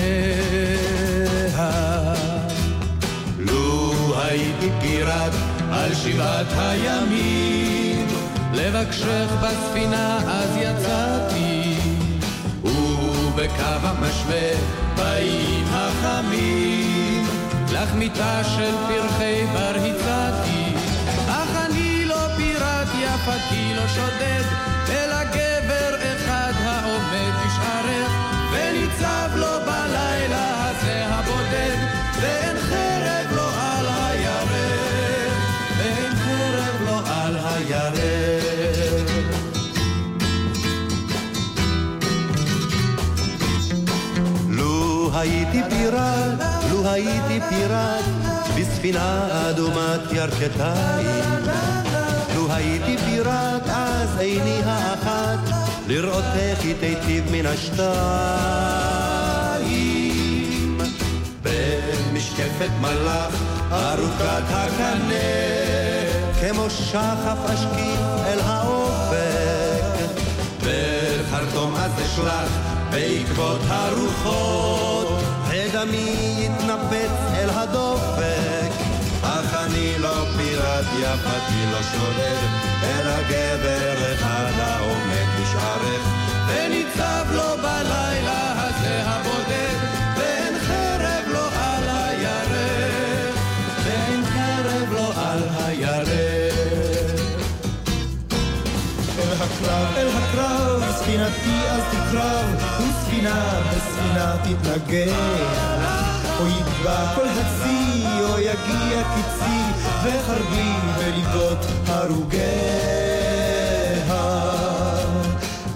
לו הייתי פיראט על שבעת הימים, לבקשך בספינה אז יצאתי, ובקו המשווה באים החמים, לך מיטה של פרחי בר הצעתי, יפתי לא שודד, אלא גבר אחד העומד בשערך, וניצב לו בלילה הזה הבודד, ואין חרב לו על הירך, ואין חרב לו על הירך. לו הייתי פיראט, לו הייתי פיראט, בספינה אדומת ירכתיים. הייתי פיראט, אז עיני האחת, לראותך היא תיטיב מן השתיים. במשקפת מלאך, ארוכת הקנה, כמו שחף אשקיף אל האופק. וחרטום אז אשלח בעקבות הרוחות, ודמי יתנפץ אל הדופק. לא פיראט יפתי לא שודד, אלא גבר אחד העומד בשערך, וניצב לו בלילה הזה הבודד, ואין חרב לו על הירך, ואין חרב לו על הירך. אל הקרב, אל הקרב, ספינתי אז תקרב, וספינה בספינה תתנגח. או יטבע כל הצי, או יגיע קצי, וחרבי בליבות הרוגיה.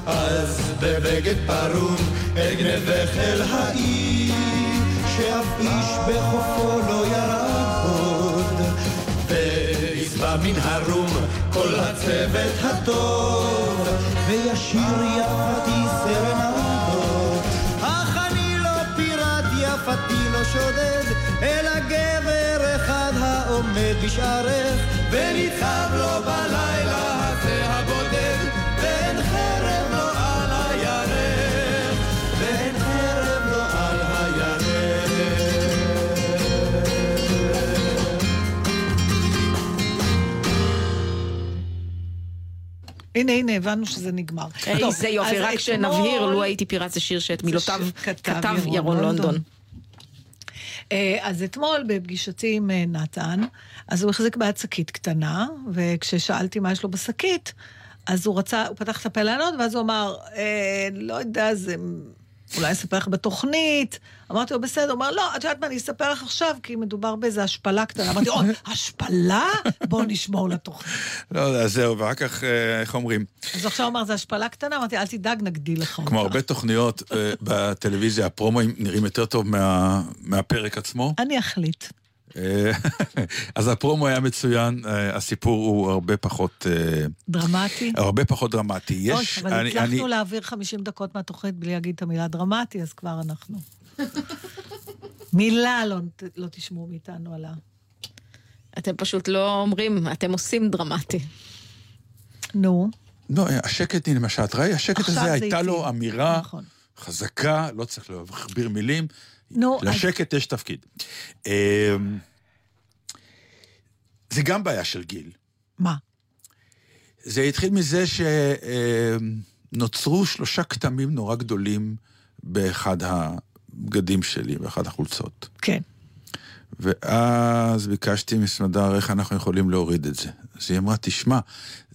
אז בבגד פרום אגנבך אל העיר, שאף איש בחופו לא ירד עוד. וישבע מן הרום כל הצוות הטוב, וישיר יפתי סרנדות. העומד בשערך, וניצב לו בלילה הזה הבודד, ואין חרב לו על הירך, ואין חרב לו על הירך. הנה, הנה, הבנו שזה נגמר. איזה יופי, רק שנבהיר, לו הייתי פיראט זה שיר שאת מילותיו כתב ירון לונדון. אה, אז אתמול בפגישתי עם אה, נתן, אז הוא החזיק ביד שקית קטנה, וכששאלתי מה יש לו בשקית, אז הוא רצה, הוא פתח את הפה לענות, ואז הוא אמר, אה, לא יודע, זה... אולי אספר לך בתוכנית. אמרתי לו, בסדר. הוא אמר, לא, את יודעת מה, אני אספר לך עכשיו, כי מדובר באיזו השפלה קטנה. אמרתי, אוי, השפלה? בואו נשמור לתוכנית. לא יודע, זהו, ואחר כך, אה, איך אומרים? אז עכשיו הוא אמר, זו השפלה קטנה? אמרתי, אל תדאג, נגדיל לך אותה. כמו הרבה תוכניות אה, בטלוויזיה, הפרומואים נראים יותר טוב מה- מהפרק עצמו. אני אחליט. אה, אז הפרומו היה מצוין, אה, הסיפור הוא הרבה פחות, אה, דרמטי. הרבה פחות דרמטי. אוי, יש, אבל אני- הצלחנו אני- להעביר 50 דקות מהתוכנית בלי להגיד את המילה דרמטי, אז כבר אנחנו. מילה לא, לא תשמעו מאיתנו על ה... אתם פשוט לא אומרים, אתם עושים דרמטי. נו, לא, השקט, הנה מה שאת ראי, השקט הזה זה הייתה לו איטי. אמירה נכון. חזקה, לא צריך להכביר מילים. נו, אז- לשקט יש תפקיד. אה, זה גם בעיה של גיל. מה? זה התחיל מזה שנוצרו שלושה כתמים נורא גדולים באחד הבגדים שלי, באחד החולצות. כן. ואז ביקשתי מסמדר איך אנחנו יכולים להוריד את זה. אז היא אמרה, תשמע,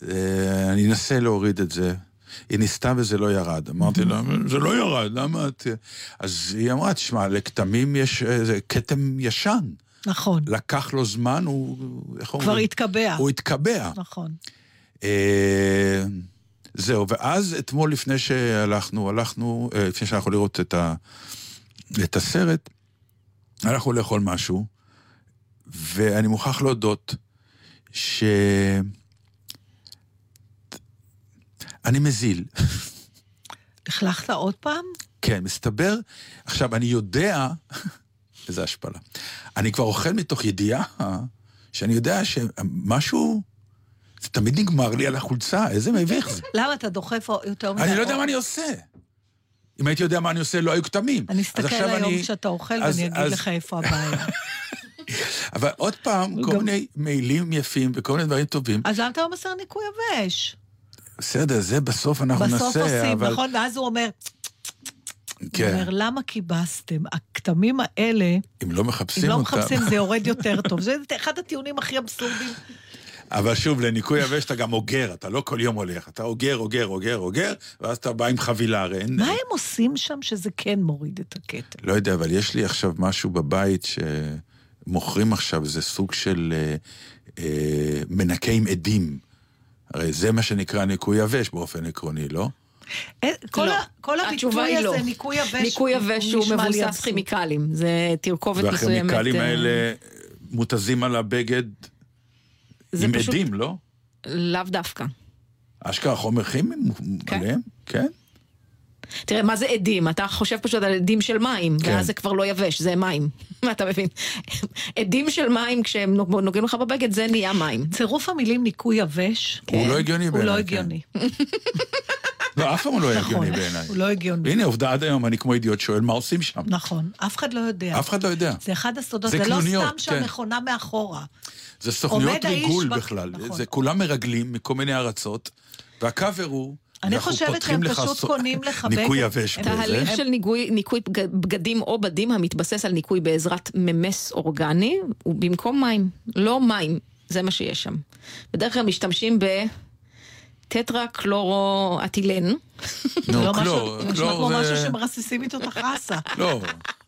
אה, אני אנסה להוריד את זה. היא ניסתה וזה לא ירד. אמרתי לה, זה לא ירד, למה את... אז היא אמרה, תשמע, לכתמים יש איזה כתם ישן. נכון. לקח לו זמן, הוא... איך כבר אומרים? התקבע. הוא התקבע. נכון. אה, זהו, ואז אתמול לפני שהלכנו, הלכנו, אה, לפני שהלכנו לראות את, ה, את הסרט, הלכנו לאכול משהו, ואני מוכרח להודות ש... אני מזיל. לכלכת עוד פעם? כן, מסתבר, עכשיו, אני יודע, איזה השפלה, אני כבר אוכל מתוך ידיעה שאני יודע שמשהו, זה תמיד נגמר לי על החולצה, איזה מביך זה. למה אתה דוחף יותר מדי? אני לא יודע מה אני עושה. אם הייתי יודע מה אני עושה, לא היו כתמים. אני אסתכל היום אני- כשאתה אוכל אז- ואני אגיד אז- לך איפה הבעיה. אבל עוד פעם, כל גם- מיני מעילים יפים וכל מיני דברים טובים. אז למה אתה לא מוסר ניקוי יבש? בסדר, זה בסוף אנחנו נעשה, בסוף עושים, אבל... נכון? ואז הוא אומר, הוא כן, אומר, למה כיבסתם? הכתמים האלה, אם לא מחפשים אם לא אותם... מחפשים זה יורד יותר טוב. זה אחד הטיעונים הכי אבסורדים. אבל שוב, לניקוי יבש אתה גם אוגר, אתה לא כל יום הולך, אתה אוגר, אוגר, אוגר, אוגר, ואז אתה בא עם חבילה, הרי אין... מה הם עושים שם שזה כן מוריד את הכתם? לא יודע, אבל יש לי עכשיו משהו בבית שמוכרים עכשיו, זה סוג של אה, אה, מנקה עם עדים. הרי זה מה שנקרא ניקוי יבש באופן עקרוני, לא? אה, כל לא. ה- כל הביטוי היא לא. הזה, ניקוי יבש, ניקוי יבש הוא מבוסס. כימיקלים, זה תרכובת מסוימת. והכימיקלים אה, האלה מותזים על הבגד עם פשוט- עדים, לא? לאו דווקא. אשכרה חומר כימי כן. עליהם? כן. תראה, מה זה עדים? אתה חושב פשוט על עדים של מים, כן. ואז זה כבר לא יבש, זה מים. מה אתה מבין? עדים של מים, כשהם נוג- נוגעים לך בבגד, זה נהיה מים. צירוף המילים ניקוי יבש, הוא לא הגיוני הוא בעיניי. לא כן. הגיוני. לא, אף פעם הוא לא היה נכון, הגיוני בעיניי. הוא לא הגיוני. הנה, עובדה עד היום, אני כמו אידיוט שואל מה עושים שם. נכון, אף אחד לא יודע. אף אחד לא יודע. זה אחד הסודות, זה זה לא סתם כן. שהמכונה מאחורה. זה סוכנויות האיש ריגול בכלל. נכון. זה כולם מרגלים מכל מיני ארצות, והקאבר הוא... אני חושבת שהם פשוט קונים לך ניקוי בגד. יבש. תהליך של ניקוי, ניקוי בג- בגדים או בדים המתבסס על ניקוי בעזרת ממס אורגני, הוא במקום מים. לא מים, זה מה שיש שם. בדרך כלל משתמשים בטטרה קלורו-אטילן. נו, לא קלור, משהו- נשמע קלור כמו זה- משהו שמרססים איתו את החסה. לא,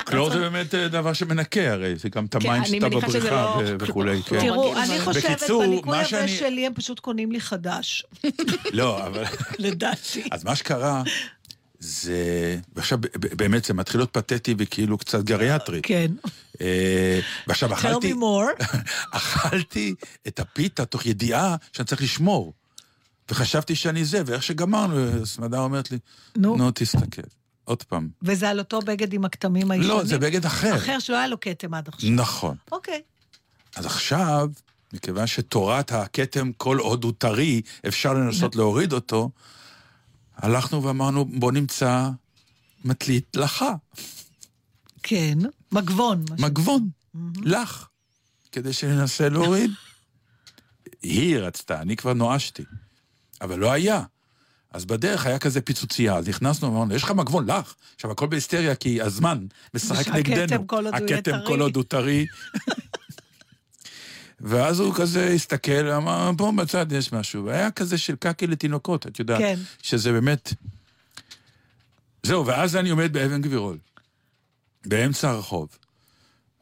קלור זה באמת אה, דבר שמנקה, הרי זה גם את כן, המים שאתה בבריכה לא. וכולי, כן. תראו, רגיל, אני חושבת, בניקוי יבש שלי הם פשוט קונים לי חדש, לא, אבל... לדעתי. אז מה שקרה, זה... ועכשיו, באמת, זה מתחיל להיות פתטי וכאילו קצת גריאטרי. כן. אה, ועכשיו tell אכלתי... me more. אכלתי את הפיתה תוך ידיעה שאני צריך לשמור. וחשבתי שאני זה, ואיך שגמרנו, סמדה אומרת לי. נו, תסתכל. עוד פעם. וזה על אותו בגד עם הכתמים הישנים? לא, זה בגד אחר. אחר שלא היה לו כתם עד עכשיו. נכון. אוקיי. אז עכשיו, מכיוון שתורת הכתם, כל עוד הוא טרי, אפשר לנסות להוריד אותו, הלכנו ואמרנו, בוא נמצא מטלית לחה, כן. מגבון. מגבון, לך, כדי שננסה להוריד. היא רצתה, אני כבר נואשתי, אבל לא היה. אז בדרך היה כזה פיצוצייה, אז נכנסנו ואמרנו, יש לך מגבון, לך. עכשיו, הכל בהיסטריה, כי הזמן משחק נגדנו. הכתם. כל עוד הוא טרי. ואז הוא כזה הסתכל, אמר, פה בצד יש משהו. והיה כזה של קקי לתינוקות, את יודעת. כן. שזה באמת... זהו, ואז אני עומד באבן גבירול, באמצע הרחוב,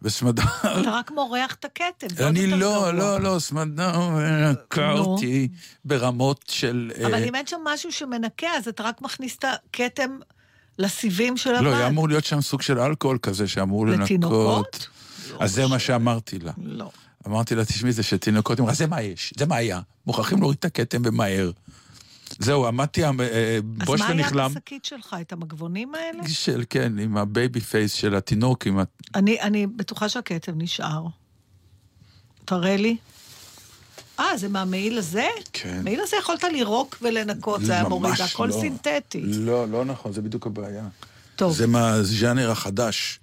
וסמדר... אתה רק מורח את הכתם, אני לא. לא, לא, סמדר מנקה נו. אותי ברמות של... אבל אה, אם אין שם משהו שמנקה, אז אתה רק מכניס את הכתם לסיבים של הבד. לא, היה אמור להיות שם סוג של אלכוהול כזה שאמור לנקות. לתינוקות? אז זה מה שאמרתי לה. לא. אמרתי לה, תשמעי, זה של תינוקות, היא אמרה, זה מה יש, זה מה היה. מוכרחים להוריד את הכתם ומהר. זהו, עמדתי, אה, אז בוש מה היה ונכלם. בשקית שלך? את המגבונים האלה? של, כן, עם ה baby face של התינוק, עם ה... אני, אני בטוחה שהכתם נשאר. תראה לי. אה, זה מהמעיל הזה? כן. מעיל הזה יכולת לירוק ולנקות, זה היה מוריד, הכל לא. סינתטי. לא, לא נכון, זה בדיוק הבעיה. טוב, זה מהז'אנר החדש.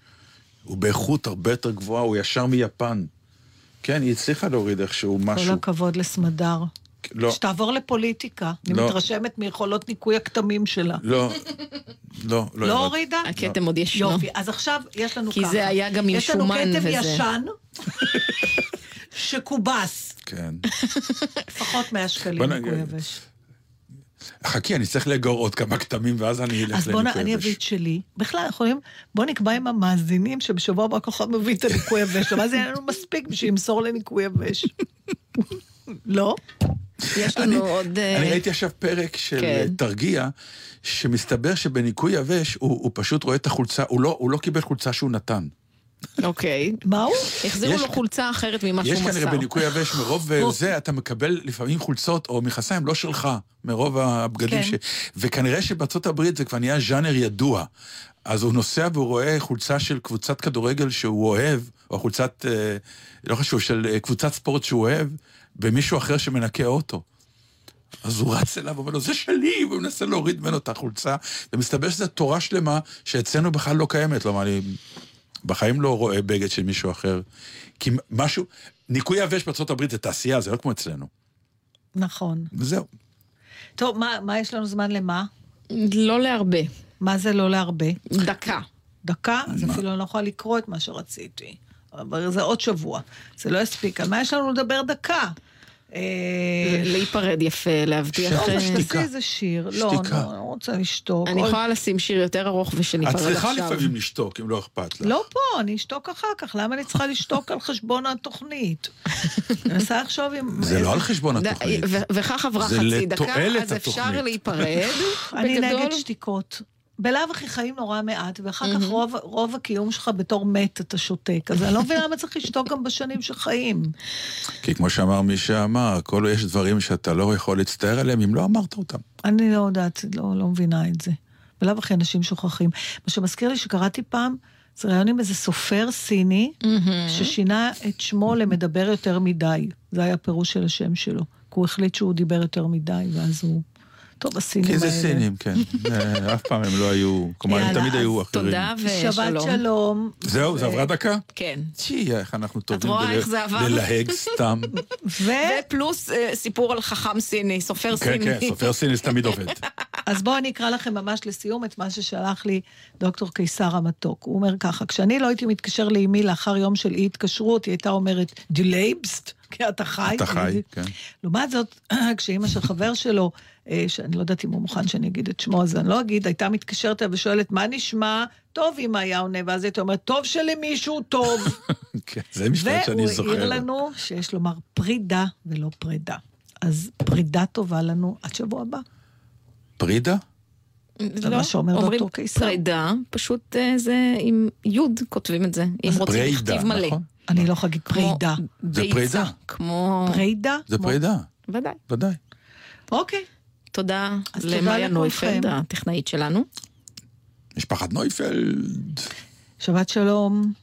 הוא באיכות הרבה יותר גבוהה, הוא ישר מיפן. כן, היא הצליחה להוריד איכשהו כל משהו. הכבוד לסמדר. לא, שתעבור לפוליטיקה. אני לא. מתרשמת מיכולות ניקוי הכתמים שלה. לא, לא, לא. לא. הורידה? הכתם עוד ישנו. יופי, אז עכשיו יש לנו כי ככה. זה היה גם עם שומן יש לנו וזה. כתם ישן, שכובס, כן. לפחות 100 שקלים ניקוי. יבש. חכי, אני צריך לאגור עוד כמה כתמים, ואז אני אלך אז בוא, נ- לניקוי אני יבש. אביא את שלי. בכלל, יכולים, בוא נקבע עם המאזינים שבשבוע הבא כל אחד מביא את הניקוי יבש, ואז יהיה לנו מספיק בשביל למסור לניקוי יבש. לא? יש לנו עוד... אה, אני ראיתי עכשיו פרק של כן. אה, תרגיע, שמסתבר שבניקוי יבש הוא, הוא פשוט רואה את החולצה, הוא לא, הוא לא קיבל חולצה שהוא נתן. אוקיי. מה הוא? החזירו יש- לו חולצה אחרת ממה יש שהוא כנראה מסר. בניקוי יבש, מרוב אה, זה אתה מקבל לפעמים חולצות או מכסיים לא שלך, מרוב הבגדים כן. ש... וכנראה שבארצות הברית זה כבר נהיה ז'אנר ידוע. אז הוא נוסע והוא רואה חולצה של קבוצת כדורגל שהוא אוהב, או חולצת, לא חשוב, של קבוצת ספורט שהוא אוהב, במישהו אחר שמנקה אוטו. אז הוא רץ אליו ואומר לו, זה שלי, והוא מנסה להוריד ממנו את החולצה, ומסתבר שזו תורה שלמה שאצלנו בכלל לא קיימת. כלומר, אני בחיים לא רואה בגד של מישהו אחר. כי משהו, ניקוי יבש הברית זה תעשייה, זה לא כמו אצלנו. נכון. וזהו. טוב, מה, מה יש לנו זמן למה? לא להרבה. מה זה לא להרבה? דקה. דקה? אז אפילו אני לא יכולה לקרוא את מה שרציתי. אבל זה עוד שבוע. זה לא יספיק. על מה יש לנו לדבר דקה? אה, להיפרד יפה, להבטיח... אז שתיקה. תעשי איזה שיר. לא. לא, אני לא רוצה לשתוק. אני יכולה לשים שיר יותר ארוך ושניפרד את עכשיו. צריכה לפעמים לשתוק, אם לא אכפת לך. לא פה, אני אשתוק אחר כך. למה אני צריכה לשתוק על חשבון התוכנית? אני מנסה לחשוב אם... זה לא על חשבון התוכנית. וכך עברה זה חצי דקה, אז אפשר. להיפרד. אני. נגד שתיקות. בלאו הכי חיים נורא מעט, ואחר כך רוב, רוב הקיום שלך בתור מת אתה שותק. אז אני לא מבינה למה צריך לשתוק גם בשנים שחיים. כי כמו שאמר מי שאמר, כל יש דברים שאתה לא יכול להצטער עליהם אם לא אמרת אותם. אני לא יודעת, לא, לא מבינה את זה. בלאו הכי אנשים שוכחים. מה שמזכיר לי שקראתי פעם, זה ראיון עם איזה סופר סיני, ששינה את שמו למדבר יותר מדי. זה היה הפירוש של השם שלו. כי הוא החליט שהוא דיבר יותר מדי, ואז הוא... טוב, הסינים כי האלה. זה סינים, כן. אה, אף פעם הם לא היו, כלומר, הם תמיד היו אחרים. תודה ושלום. שבת שלום. זהו, זה עברה דקה? כן. צ'י, איך אנחנו טובים רואה בל- איך זה עבר? ללהג סתם. ו... ופלוס אה, סיפור על חכם סיני, סופר כן, סיני. כן, סופר סיני זה תמיד עובד. אז בואו אני אקרא לכם ממש לסיום את מה ששלח לי דוקטור קיסר המתוק. הוא אומר ככה, כשאני לא הייתי מתקשר לאמי לאחר יום של אי התקשרות, היא הייתה אומרת, דו לעבסט, כי אתה חי. אתה חי, כן. לעומת זאת, כשאימא של חבר שלו, אה, שאני לא יודעת אם הוא מוכן שאני אגיד את שמו, אז אני לא אגיד, הייתה מתקשרת אליו ושואלת, מה נשמע? טוב, אמא היה עונה, ואז הייתה אומרת, טוב שלמישהו טוב. כן, זה משפט שאני והוא זוכר. העיר לנו שיש לומר פרידה ולא פרידה. אז פרידה טובה לנו עד שבוע הבא. פרידה? זה מה שאומר דוקטור קיסר. פרידה, פשוט אה, זה עם יוד כותבים את זה, אם רוצים פרידה, לכתיב מלא. נכון? אני לא יכולה להגיד פרידה. זה פרידה. כמו... פרידה? זה פרידה, ודאי. ודאי. אוקיי. תודה אז תודה למאיה לכולכם. נויפלד, הטכנאית שלנו. משפחת נויפלד. שבת שלום.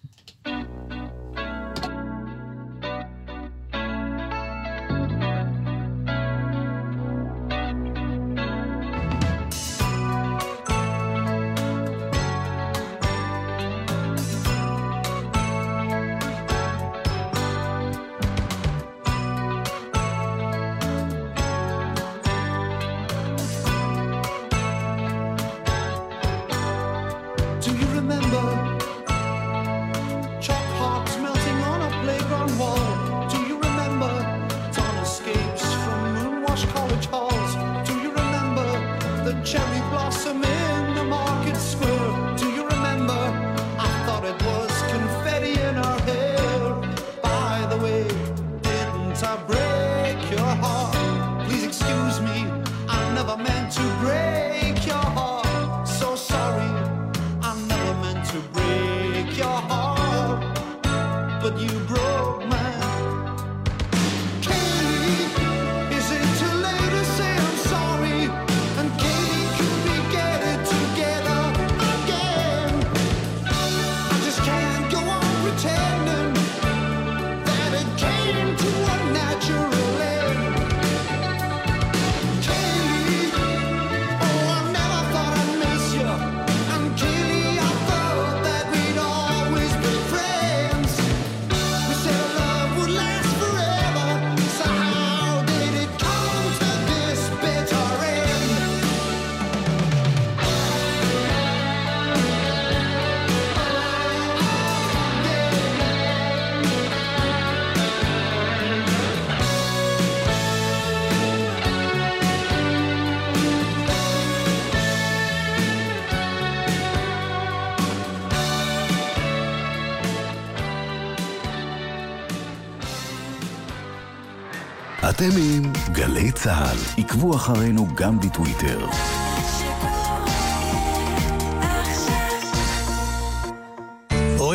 צה"ל. עקבו אחרינו גם בטוויטר.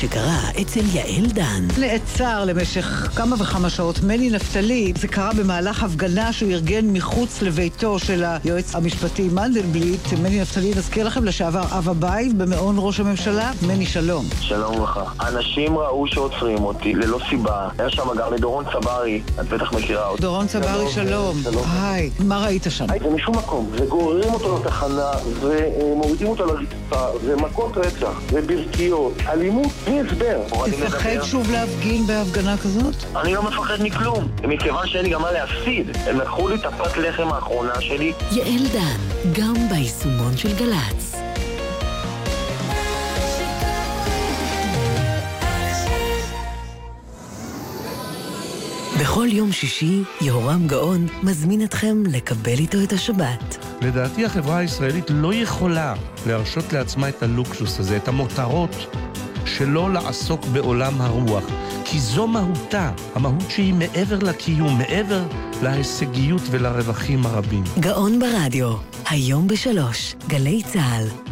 שקרה אצל יעל דן. נעצר למשך כמה וכמה שעות מני נפתלי. זה קרה במהלך הפגנה שהוא ארגן מחוץ לביתו של היועץ המשפטי מנדלבליט. מני נפתלי, נזכיר לכם, לשעבר אב הבית במעון ראש הממשלה. מני, שלום. שלום לך. אנשים ראו שעוצרים אותי ללא סיבה. היה שם גם את דורון צברי, את בטח מכירה אותו. דורון צברי, שלום. היי, מה ראית שם? זה משום מקום, וגוררים אותו לתחנה, ומורידים אותו לרצפה, ומכות רצח, וברכיות, אלימות בלי הסבר. תפחד שוב להפגין בהפגנה כזאת? אני לא מפחד מכלום, מכיוון שאין לי גם מה להפסיד. הם לקחו לי את הפת לחם האחרונה שלי. יעל דן, גם ביישומון של גל"צ. בכל יום שישי, יהורם גאון מזמין אתכם לקבל איתו את השבת. לדעתי החברה הישראלית לא יכולה להרשות לעצמה את הלוקסוס הזה, את המותרות, שלא לעסוק בעולם הרוח. כי זו מהותה, המהות שהיא מעבר לקיום, מעבר להישגיות ולרווחים הרבים. גאון ברדיו, היום בשלוש, גלי צה"ל.